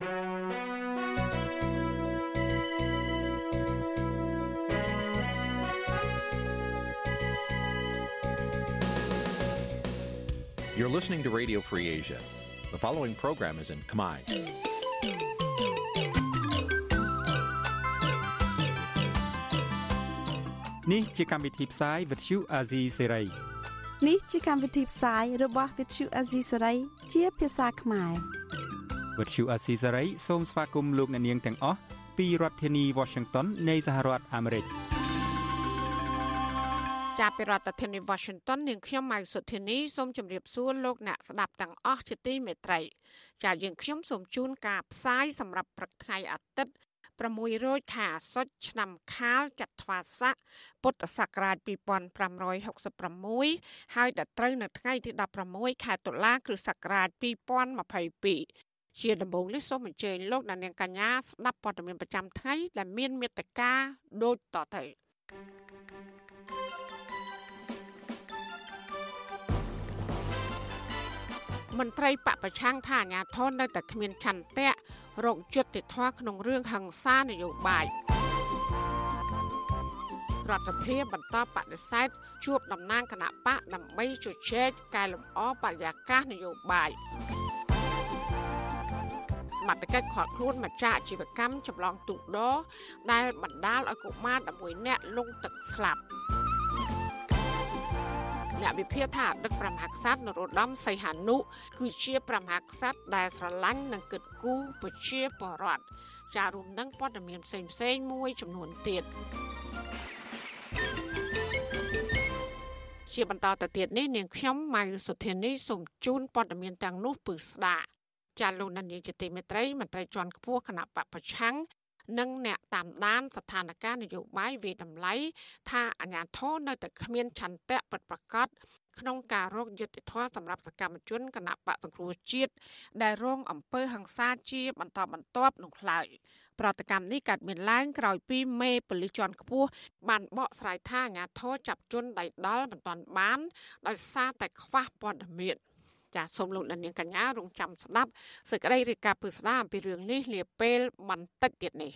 You're listening to Radio Free Asia. The following program is in Khmer. នេះជាកម្មវិធីផ្សាយ Vuthu Azizi Serai នេះជាកម្មវិធីផ្សាយរបស់ Vuthu Azizi Serai ជាភាសាខ្មែរ Vuthu Azizi Serai សូមស្វាគមន៍លោកអ្នកនាងទាំងអស់ពីរដ្ឋធានី Washington នៃសហរដ្ឋអាមេរិកចាប់ពីរដ្ឋធានី Washington នាងខ្ញុំម៉ៅសុធានីសូមជម្រាបសួរលោកអ្នកស្ដាប់ទាំងអស់ជាទីមេត្រីចាយើងខ្ញុំសូមជូនការផ្សាយសម្រាប់ព្រឹកថ្ងៃអាទិត្យ6រោចខែអាសត់ឆ្នាំខាលចត្វាស័កពុទ្ធសករាជ2566ហើយដល់ត្រូវនៅថ្ងៃទី16ខែតុលាគ្រិស្តសករាជ2022 ជាដំបូងនេះសូមអញ្ជើញលោកអ្នកនាងកញ្ញាស្ដាប់ព័ត៌មានប្រចាំថ្ងៃដែលមានមេត្តាដូចតទៅមន្ត្រីបពប្រឆាំងថាអាញាធននៅតែគ្មានឆន្ទៈរោគយុត្តិធម៌ក្នុងរឿងហិង្សានយោបាយរដ្ឋសភាបន្តបដិសេធជួបតំណាងគណៈបកដើម្បីជជែកកែលម្អបរិយាកាសនយោបាយ សមត្ថកិច្ចខាត់ខ្លួនម្ចាស់អាជីវកម្មចម្លងទូកដដែលបណ្ដាលឲ្យកុមារ11នាក់លង់ទឹកស្លាប់អ្នកវិភាគថាអតីតព្រះមហាក្សត្រនរោត្តមសីហនុគឺជាព្រះមហាក្សត្រដែលស្រឡាញ់និងគិតគូរប្រជាពលរដ្ឋចារួមនឹងព័ត៌មានផ្សេងផ្សេងមួយចំនួនទៀតជាបន្តទៅទៀតនេះនាងខ្ញុំម៉ៅសុធានីសូមជូនព័ត៌មានទាំងនោះពឺស្ដា ចាលោកនាយកជាទីមេត្រីមន្ត្រីជាន់ខ្ពស់គណៈបពប្រឆាំងនិងអ្នកតាមដានស្ថានភាពនយោបាយវិតម្លៃថាអាញាធរនៅតែគ្មានឆន្ទៈពិតប្រាកដក្នុងការរកយុត្តិធម៌សម្រាប់សកម្មជនគណៈបកសង្គ្រោះជាតិដែលរងអំពើហិង្សាជាបន្តបន្ទាប់នោះឡើយប្រតិកម្មនេះកើតមានឡើងក្រោយពីមេប៉ូលីសជាន់ខ្ពស់បានបកស្រាយថាអាញាធរចាប់ជនដៃដល់មិនទាន់បានដោយសារតែខ្វះព័ត៌មាន ចាសសូមលោកដានៀងកញ្ញារងចាំស្ដាប់សេចក្តីរាយការណ៍ពឹស្ដាអំពីរឿងនេះនាពេលបន្តិចទៀតនេះ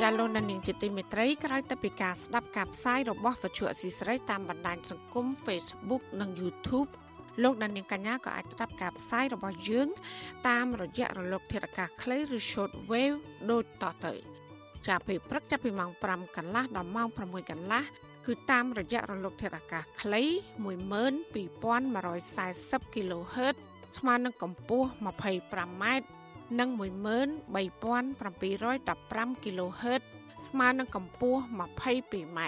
ចាលោកដានៀងជាទីមេត្រីក្រោយទៅពីការស្ដាប់ការផ្សាយរបស់វិទ្យុអសីស្រីតាមបណ្ដាញសង្គម Facebook និង YouTube លោកដានៀងកញ្ញាក៏អាចស្ដាប់ការផ្សាយរបស់យើង តាមរយៈរលកធាតុអាកាសខ្លីឬ short wave ដូចតទៅ។ ចាប់ពីព្រឹកចាប់ពីម៉ោង5កន្លះដល់ម៉ោង6កន្លះគឺតាមរយៈរលកធាតុអាកាសខ្លី12140 kHz ស្មើនឹងកម្ពស់ 25m និង13715 kHz ស្មើនឹងកម្ពស់ 22m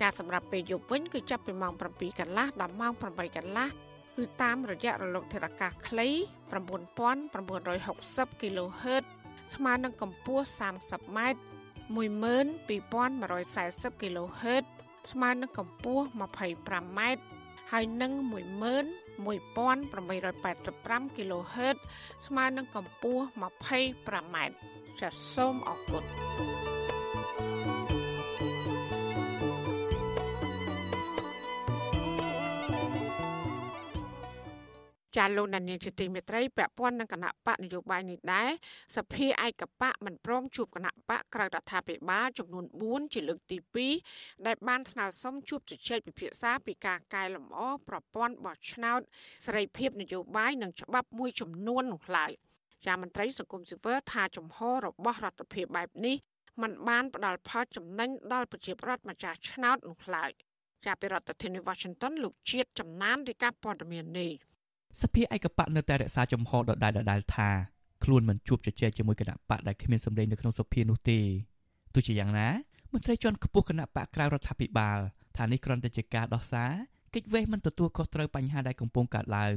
ចាសម្រាប់ពេលយប់វិញគឺចាប់ពីម៉ោង7កន្លះដល់ម៉ោង8កន្លះគឺតាមរយៈរលកធាតុអាកាសខ្លី9960 kHz ស្មើនឹងកម្ពស់ 30m 12140 kHz ស្មើនឹងកម្ពស់ 25m ហើយនឹង11885 kHz ស្មើនឹងកម្ពស់ 25m ចាសសូមអរគុណ ចាលោកដានៀងជាទីមេត្រីពាក់ព័ន្ធនឹងគណៈបកនយោបាយនេះដែរសភាឯកបកមិនព្រមជួបគណៈបកក្រៅរដ្ឋាភិបាលចំនួន4ជាលើកទី2ដែលបានស្នើសុំជួបជជែកពិភាក្សាពីការកែលម្អប្រព័ន្ធបោះឆ្នោតសេរីភាពនយោបាយនិងច្បាប់មួយចំនួននោះឡើយចាមន្ត្រីសង្គមស៊ីវិលថាចំហរបស់រដ្ឋាភិបាលបែបនេះมันបានផ្ដល់ផលចំណេញដល់ប្រជាពលរដ្ឋម្ចាស់ឆ្នោតនោះឡើយចាប់ពីរដ្ឋធានី Washington លោកជាតិចំណានរាយការណ៍ព័ត៌មាននេះ សភាឯកបកនៅតែរក្សាចំហដដែលដដែលថាខ្លួនមិនជួបជជែកជាមួយគណៈបកដែលគ្មានសម្លេងនៅក្នុងសភានោះទេទោះជាយ៉ាងណាមន្ត្រីជាន់ខ្ពស់គណៈបកក្រៅរដ្ឋាភិបាលថានេះគ្រាន់តែជាការដោះសារកិច្ចវេះមិនទទួលខុសត្រូវបញ្ហាដែលកំពុងកើតឡើង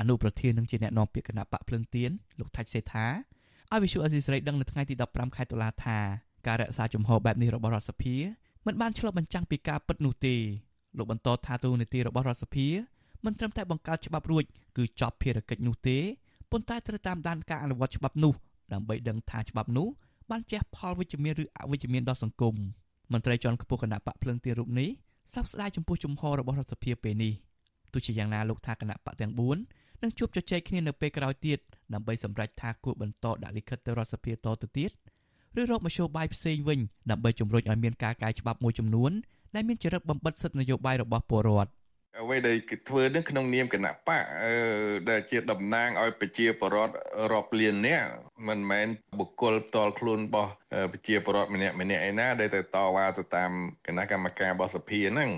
អនុប្រធាននឹងជាអ្នកនាំពាក្យគណៈបកភ្លឹងទៀនលោកថាច់សេថាឲ្យវិសុអេស៊ីស្រីដឹងនៅថ្ងៃទី15ខែតុលាថាការរក្សាជំហរបែបនេះរបស់រដ្ឋសភាមិនបានឆ្លុះបញ្ចាំងពីការពិតនោះទេលោកបន្តថាទូនីតិរបស់រដ្ឋសភា មិនត្រឹមតែបង្កើតច្បាប់រួចគឺចប់ភារកិច្ចនោះទេប៉ុន្តែត្រូវតាមដានការអនុវត្តច្បាប់នោះដើម្បីដឹងថាច្បាប់នោះបានជះផលវិជ្ជមានឬអវិជ្ជមានដល់សង្គមមន្ត្រីជាន់ខ្ពស់គណៈបកភ្លឹងទីរូបនេះសោកស្ដាយចំពោះជំហររបស់រដ្ឋសភាពេលនេះទោះជាយ៉ាងណាលោកថាគណៈបកទាំង4នឹងជួបជជែកគ្នានៅពេលក្រោយទៀតដើម្បីសម្រេចថាគួរបន្តដាក់លិខិតទៅរដ្ឋសភាតទៅទៀតឬរកមធ្យោបាយផ្សេងវិញដើម្បីជំរុញឲ្យមានការកែច្បាប់មួយចំនួនដែលមានចរិតបំបិតសិទ្ធិនយោបាយរបស់ពលរដ្ឋ អ្វីដែលគេធ្វើនឹងក្នុងនាមគណៈបកដែលជាតំណាងឲ្យប្រជាពលរដ្ឋរាប់លាននាក់មិនមែនបុគ្គលផ្ទាល់ខ្លួនរបស់ប្រជាពលរដ្ឋម្នាក់ម្នាក់ឯណាដែលទៅតវ៉ាទៅតាមគណៈកម្មការរបស់សភាហ្នឹង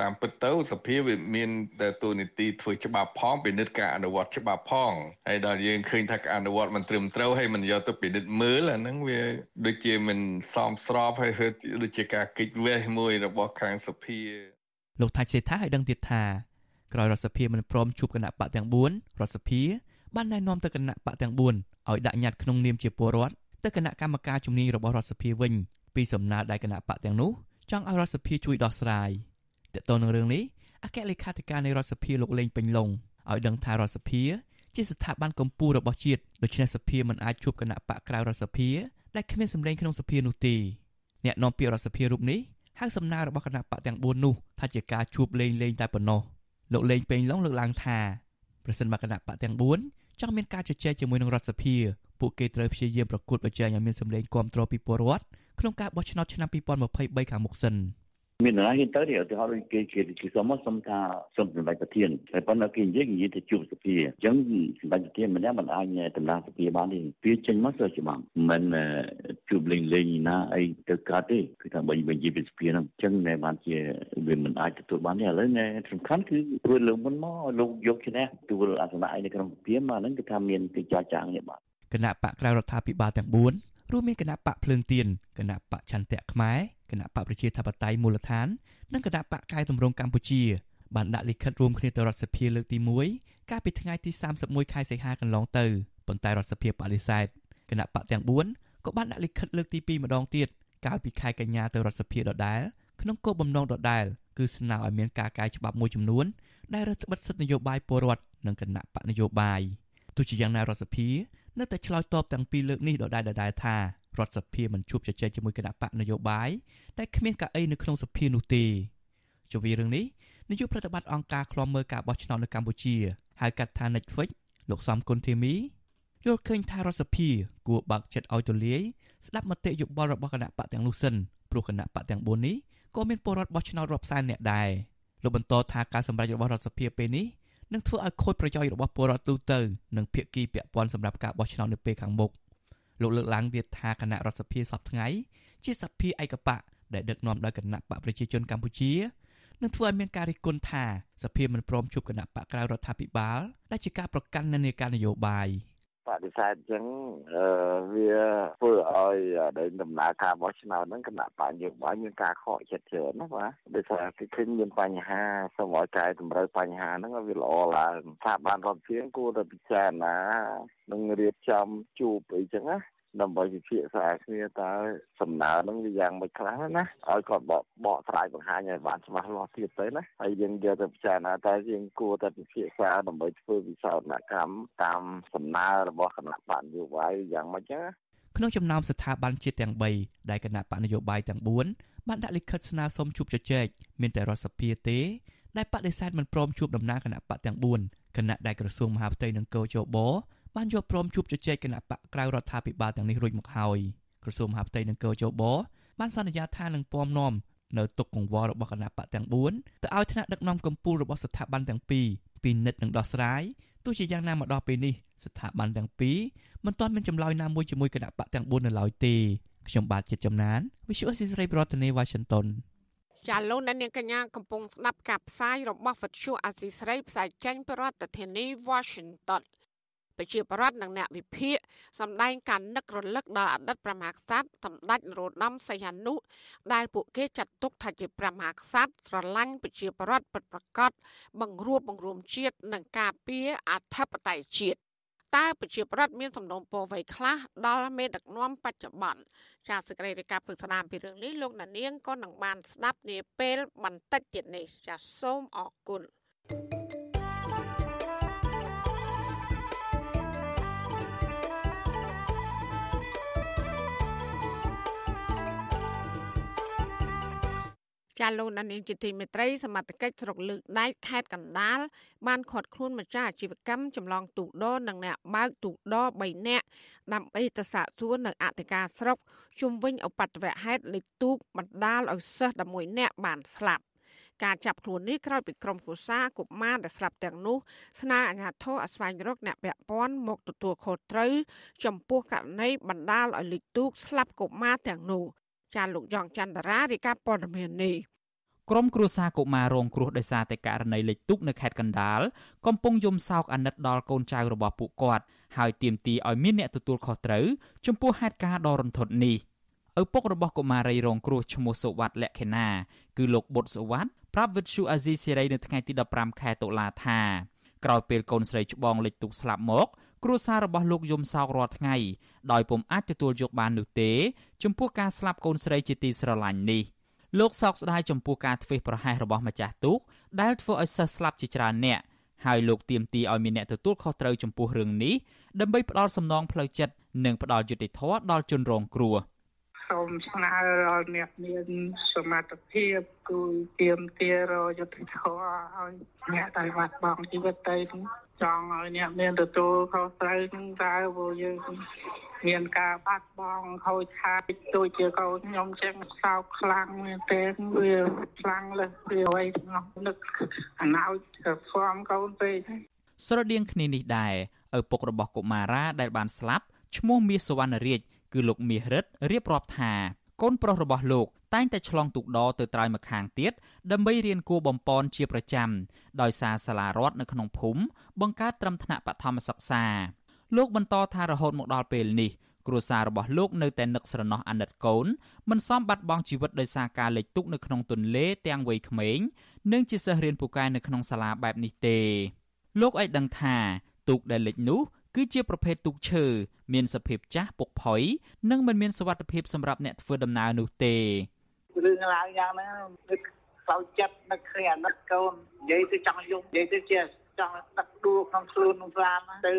តាមពិតទៅសភាវាមានតែទូនីតិធ្វើច្បាប់ផងពិនិត្យការអនុវត្តច្បាប់ផងហើយដល់យើងឃើញថាការអនុវត្តមិនត្រឹមត្រូវហើយមិនយកទៅពិនិត្យមើលអាហ្នឹងវាដូចជាមិនសមស្របហើយដូចជាការគិតវេះមួយរបស់ខាងសភា លោកថាច់សេថាឲ្យដឹងទៀតថាក្រោយរដ្ឋសភាមិនព្រមជួបគណៈបកទាំង4រដ្ឋសភាបានណែនាំទៅគណៈបកទាំង4ឲ្យដាក់ញត្តិក្នុងនាមជាពលរដ្ឋទៅគណៈកម្មការជំនាញរបស់រដ្ឋសភាវិញពីសំណើដែលគណៈបកទាំងនោះចង់ឲ្យរដ្ឋសភាជួយដោះស្រាយតើតើនឹងរឿងនេះអគ្គលេខាធិការនៃរដ្ឋសភាលោកលេងពេញឡុងឲ្យដឹងថារដ្ឋសភាជាស្ថាប័នកម្ពុជារបស់ជាតិដូច្នេះសភាមិនអាចជួបគណៈបកក្រៅរដ្ឋសភាដែលគ្មានសម្លេងក្នុងសភានោះទេអ្នកនាំពាក្យរដ្ឋសភារូបនេះ ហៅសំណើរបស់គណៈបកទាំង4នោះថាជាការជួបលេងលេងតែប៉ុណ្ណោះលោកលេងពេញឡុងលើកឡើងថាប្រសិនបើគណៈបកទាំង4ចង់មានការជជែកជាមួយនឹងរដ្ឋសភាពួកគេត្រូវព្យាយាមប្រកួតប្រជែងឲ្យមានសម្លេងគ្រប់គ្រងពីពលរដ្ឋក្នុងការបោះឆ្នោតឆ្នាំ2023ខាងមុខសិន។ មាននរណាហ៊ានទៅទេឧទាហរណ៍ដូចគេគេគេសុំមកសុំថាសុំសម្ដេចប្រធានតែប៉ុន្តែគេនិយាយនិយាយទៅជួបសភាអញ្ចឹងសម្ដេចប្រធានម្នាក់មិនអាចតំណាងសភាបានទេវាចេញមកទៅច្បាប់មិនជួបលេងលេងណាអីទៅកាត់ទេគឺថាបើនិយាយពីសភាហ្នឹងអញ្ចឹងតែបានជាវាមិនអាចទទួលបានទេឥឡូវសំខាន់គឺធ្វើលើមុនមកលោកយកឈ្នះទួលអាសនៈឯនៅក្នុងសភាមកហ្នឹងគឺថាមានទីចាចាងនេះបាទគណៈបកក្រៅរដ្ឋាភិបាលទាំង4 រួមមានគណៈបកភ្លើងទៀនគណៈបកឆន្ទៈខ្មែរគណៈបកប្រជាធិបតេយ្យមូលដ្ឋាន និងគណៈបកកែតម្រង់កម្ពុជាបានដាក់លិខិតរួមគ្នាទៅរដ្ឋសភាលើកទី1កាលពីថ្ងៃទី31ខែសីហាកន្លងទៅប៉ុន្តែរដ្ឋសភាបដិសេធគណៈបកទាំង4ក៏បានដាក់លិខិតលើកទី2ម្ដងទៀតកាលពីខែកញ្ញាទៅរដ្ឋសភាដដែលក្នុងគោលបំណងដដែលគឺស្នើឲ្យមានការកែច្បាប់មួយចំនួនដែលរដ្ឋបិទសិទ្ធិនយោបាយពលរដ្ឋនិងគណៈបកនយោបាយទោះជាយ៉ាងណារដ្ឋសភា នៅតែឆ្លើយតបទាំងពីរលើកនេះដដែលដដែលថារដ្ឋសភាមិនជួបជជែកជាមួយគណៈបកនយោបាយតែគ្មានកៅអីនៅក្នុងសភានោះទេជវិរឿងនេះនាយកប្រតិបត្តិអង្គការឃ្លាំមើលការបោះឆ្នោតនៅកម្ពុជាហៅកាត់ថា Netflix លោកសំគុណធីមីយល់ឃើញថារដ្ឋសភាគួរបើកចិត្តឲ្យទូលាយស្ដាប់មតិយោបល់របស់គណៈបកទាំងនោះសិនព្រោះគណៈបកទាំង4នេះក៏មានពលរដ្ឋបោះឆ្នោតរាប់សែននាក់ដែរលោកបន្តថាការសម្រេចរបស់រដ្ឋសភាពេលនេះ នឹងធ្វើឲ្យខូចប្រយោជន៍របស់ពលរដ្ឋទូទៅនិងភាគីពាក់ព័ន្ធសម្រាប់ការបោះឆ្នោតនៅពេលខាងមុខលោកលើកឡើងទៀតថាគណៈរដ្ឋសភាសពថ្ងៃជាសភាឯកបកដែលដឹកនាំដោយគណៈបកប្រជាជនកម្ពុជានឹងធ្វើឲ្យមានការរិះគន់ថាសភាមិនព្រមជួបគណៈបកក្រៅរដ្ឋាភិបាលដែលជាការប្រកាន់និន្នាការនយោបាយ បដិសេធអញ្ចឹងវាធ្វើឲ្យដែលដំណើរការបោះឆ្នោតហ្នឹងគណៈបកយោបាយមានការខកចិត្តច្រើនណាបាទដោយសារគេឃើញមានបញ្ហាសូមឲ្យកែតម្រូវបញ្ហាហ្នឹងឲ្យវាល្អឡើងថាបានរដ្ឋាភិបាលគួរតែពិចារណានឹងរៀបចំជួបអីចឹងណា ដើម្បីពិភាក្សាគ្នាតើសំណើនឹងវាយ៉ាងម៉េចខ្លះណាឲ្យគាត់បកបកស្រាយបង្ហាញឲ្យបានច្បាស់លាស់ទៀតទៅណាហើយយើងយកទៅពិចារណាតើយើងគួរតែពិភាក្សាដើម្បីធ្វើវិសោធនកម្មតាមសំណើរបស់គណៈបកនយោបាយយ៉ាងម៉េចណាក្នុងចំណោមស្ថាប័នជាតិទាំង3ដែលគណៈបកនយោបាយទាំង4បានដាក់លិខិតស្នើសុំជួបជជែកមានតែរដ្ឋសភាទេដែលបដិសេធមិនព្រមជួបដំណើរគណៈបកទាំង4គណៈដែលក្រសួងមហាផ្ទៃនិងកោជប បានយល់ព្រមជួបជជែកគណៈបកក្រៅរដ្ឋាភិបាលទាំងនេះរួចមកហើយក្រសួងមហាផ្ទៃនិងកោជបបានសន្យាថានឹងពំនាំនៅទុកកង្វល់របស់គណៈបកទាំង4ទៅឲ្យថ្នាក់ដឹកនាំកម្ពុជារបស់ស្ថាប័នទាំងពីរពិនិត្យនិងដោះស្រាយទោះជាយ៉ាងណាមកដល់ពេលនេះស្ថាប័នទាំងពីរមិនទាន់មានចម្លើយណាមួយជាមួយគណៈបកទាំង4នៅឡើយទេខ្ញុំបាទជាចំណាន Visual Assisray ប្រធានាទី Washington ចាលោកអ្នកនាងកញ្ញាកំពុងស្ដាប់ការផ្សាយរបស់វិទ្យុអាស៊ីស្រីផ្សាយចេញពីរដ្ឋធានី Washington ប្រជាប្រដ្ឋនិងអ្នកវិភាគសម្ដែងការនឹករលឹកដល់អតីតព្រះមហាក្សត្រសម្ដេចនរោត្តមសីហនុដែលពួកគេចាត់ទុកថាជាព្រះមហាក្សត្រស្រឡាញ់ប្រជាប្រដ្ឋពិតប្រាកដបង្រួបបង្រួមជាតិនិងការពារអធិបតេយ្យជាតិតើប្រជាប្រដ្ឋមានសំណូមពរអ្វីខ្លះដល់មេដឹកនាំបច្ចុប្បន្នចាសសេចក្តីរាយការណ៍ពឹកស្ដាមពីរឿងនេះលោកណានៀងក៏នឹងបានស្ដាប់នាពេលបន្តិចទៀតនេះចាសសូមអរគុណ thank you ចចាលោកនានីជាទីមេត្រីសមត្ថកិច្ចស្រុកលើកដែកខេត្តកណ្ដាលបានឃាត់ខ្លួនម្ចាស់អាជីវកម្មចម្លងទូកដរនិងអ្នកបើកទូកដរ3នាក់ដើម្បីទៅសាកសួរនៅអធិការស្រុកជុំវិញឧបទ្ទវហេតុលេខទូកបណ្ដាលឲ្យសិស្ស11នាក់បានស្លាប់ការចាប់ខ្លួននេះក្រោយពីក្រុមគូសាកុមារដែលស្លាប់ទាំងនោះស្នើអាជ្ញាធរឲ្យស្វែងរកអ្នកពាក់ព័ន្ធមកទទួលខុសត្រូវចំពោះករណីបណ្ដាលឲ្យលេខទូកស្លាប់កុមារទាំងនោះចាលោកយ៉ងច័ន្ទរារាយការណ៍ព័ត៌មាននេះ ក្រុមគ្រួសារកុមាររងគ្រោះដោយសារតែករណីលិចទុកនៅខេត្តកណ្ដាលកំពុងយំសោកអាណិតដល់កូនចៅរបស់ពួកគាត់ហើយទាមទារឲ្យមានអ្នកទទួលខុសត្រូវចំពោះហេតុការណ៍ដ៏រន្ធត់នេះឪពុករបស់កុមារីរងគ្រោះឈ្មោះសុវត្ថិលក្ខិណាគឺលោកបុតសុវត្ថិប្រាប់វិទ្យុអាស៊ីសេរីនៅថ្ងៃទី15ខែតុលាថាក្រោយពេលកូនស្រីច្បងលិចទុកស្លាប់មកគ្រួសាររបស់លោកយំសោករាល់ថ្ងៃដោយពុំអាចទទួលយកបាននោះទេ ចំពោះការស្លាប់កូនស្រីជាទីស្រឡាញ់នេះ លោកសោកស្ដាយចំពោះការធ្វេសប្រហែសរបស់ម្ចាស់ទូកដែលធ្វើឲ្យសិស្សស្លាប់ជាច្រើនអ្នកហើយលោកទាមទារឲ្យមានអ្នកទទួលខុសត្រូវចំពោះរឿងនេះដើម្បីផ្ដល់សំណងផ្លូវចិត្តនិងផ្ដល់យុត្តិធម៌ដល់ជនរងគ្រោះសូមស្នើដល់អ្នកមានសមត្ថភាពគឺទៀមទារយុទ្ធធរឲ្យអ្នកដែលបាត់បង់ជីវិតទៅចង់ឲ្យអ្នកមានទទួលខុសត្រូវនឹងតើព្រោះយើង មានការបាត់បង់ខូចខាតដូចជាកូនខ្ញុំចឹងសោកខ្លាំងមែនទែនវាខ្លាំងលើសវាអ្វីទាំងអស់នឹកអណោចហ្វមកូនពេកស្រដៀងគ្នានេះដែរឪពុករបស់កុមារាដែលបានស្លាប់ឈ្មោះមាសសវណ្ណរាជគឺលោកមាសរិទ្ធរៀបរាប់ថាកូនប្រុសរបស់លោកតែងតែឆ្លងទូកដរទៅត្រើយម្ខាងទៀតដើម្បីរៀនគួរបំពន់ជាប្រចាំដោយសារសាលារដ្ឋនៅក្នុងភូមិបង្កើតត្រឹមថ្នាក់បឋមសិក្សា លោកបន្តថារហូតមកដល់ពេលនេះគ្រួសាររបស់លោកនៅតែនឹកស្រណោះអាណិតកូនមិនសមបាត់បង់ជីវិតដោយសារការលិចទុកនៅក្នុងទន្លេទាំងវ័យក្មេងនិងជាសិស្សរៀនពូកែនៅក្នុងសាលាបែបនេះទេលោកឲ្យដឹងថាទូកដែលលិចនោះគឺជាប្រភេទទូកឈើមានសភាពចាស់ពុកផុយនិងមិនមានសុវត្ថិភាពសម្រាប់អ្នកធ្វើដំណើរនោះទេរឿងឡើងយ៉ាងហ្នឹងនឹកសោកចិត្តនឹកឃើញអាណិតកូននិយាយទៅចង់យំនិយាយទៅជា ចង់ដឹកដួលក្នុងខ្លួនក្នុងស្លាមទៅ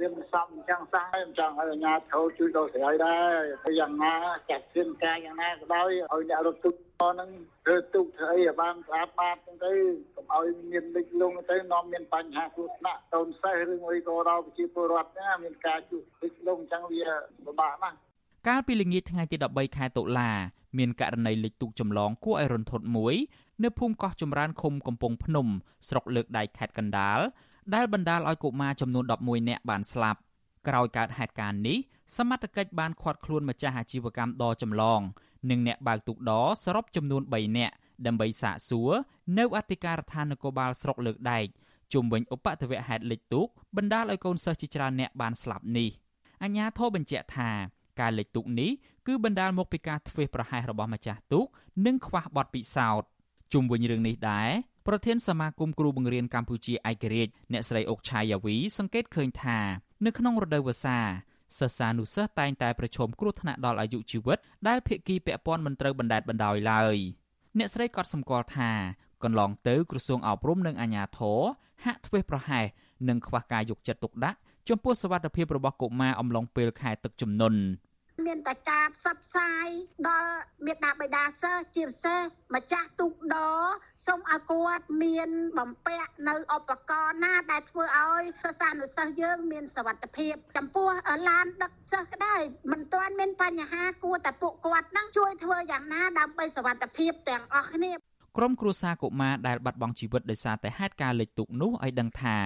វាមិនសមអញ្ចឹងសោះហើយចង់ឲ្យអាជ្ញាធរជួយដល់ស្រីដែរទៅយ៉ាងណាចាត់ជឿនការយ៉ាងណាក៏ដោយឲ្យអ្នករត់ទុកហ្នឹងធ្វើទុកធ្វើអីឲ្យបានស្អាតបាតហ្នឹងទៅកុំឲ្យមានលិចលង់ទៅនាំមានបញ្ហាគ្រោះថ្នាក់តូនសិស្សឬមួយក៏ដល់ប្រជាពលរដ្ឋណាមានការជួសលិចលង់អញ្ចឹងវាពិបាកណាស់កាលពីល្ងាចថ្ងៃទី13ខែតុលាមានករណីលិចទូកចម្លងគួរឲ្យរន្ធត់មួយ នៅភូមិកោះចម្រើនឃុំកំពង់ភ្នំស្រុកលើកដៃខេត្តកណ្ដាលដែលបណ្ដាលឲ្យកុមារចំនួន11នាក់បានស្លាប់ក្រោយកើតហេតុការណ៍នេះសមត្ថកិច្ចបានឃាត់ខ្លួនម្ចាស់អាជីវកម្មដចម្លង និងអ្នកបើកទូកដសរុបចំនួន3នាក់ដើម្បីសាកសួរនៅអធិការដ្ឋាននគរបាលស្រុកលើកដែកជុំវិញឧបទ្ទវហេតុលិចទូកបណ្ដាលឲ្យកូនសិស្សជាច្រើនអ្នកបានស្លាប់នេះអញ្ញាធិបបញ្ជាក់ថាការលិចទូកនេះគឺបណ្ដាលមកពីការធ្វេសប្រហែសរបស់ម្ចាស់ទូកនិងខ្វះបទពិសោធន៍ ជុំវិញរឿងនេះដែរប្រធានសមាគមគ្រូបង្រៀនកម្ពុជាឯករាជ្យអ្នកស្រីអុកឆាយាវីសង្កេតឃើញថានៅក្នុងរដូវវស្សាសិស្សានុសិស្សតែងតែប្រឈមគ្រោះថ្នាក់ដល់អាយុជីវិតដែលភាគីពាក់ព័ន្ធមិនត្រូវបណ្តែតបណ្តោយឡើយអ្នកស្រីក៏សម្គាល់ថាកន្លងទៅក្រសួងអប់រំនិងអាជ្ញាធរហាក់ធ្វេសប្រហែសនិងខ្វះការយកចិត្តទុកដាក់ចំពោះសវត្ថិភាពរបស់កុមារអំឡុងពេលខែទឹកជំនន់ មានតែការផ្សព្វផ្សាយដល់មេដាបេដាសិស្សជាពិសេសម្ចាស់ទូកដសូមឲ្យគាត់មានបំពាក់នៅឧបករណ៍ណាដែលធ្វើឲ្យសិស្សានុសិស្សយើងមានសវត្ថភាពចំពោះឡានដឹកសិស្សក៏ដោយមិនទាន់មានបញ្ហាគួរតែពួកគាត់នឹងជួយធ្វើយ៉ាងណាដើម្បីសវត្ថភាពទាំងអស់គ្នាក្រុមគ្រួសារកុមារដែលបាត់បង់ជីវិតដោយសារតែហេតុការណ៍លិចទូកនោះឲ្យដឹងថា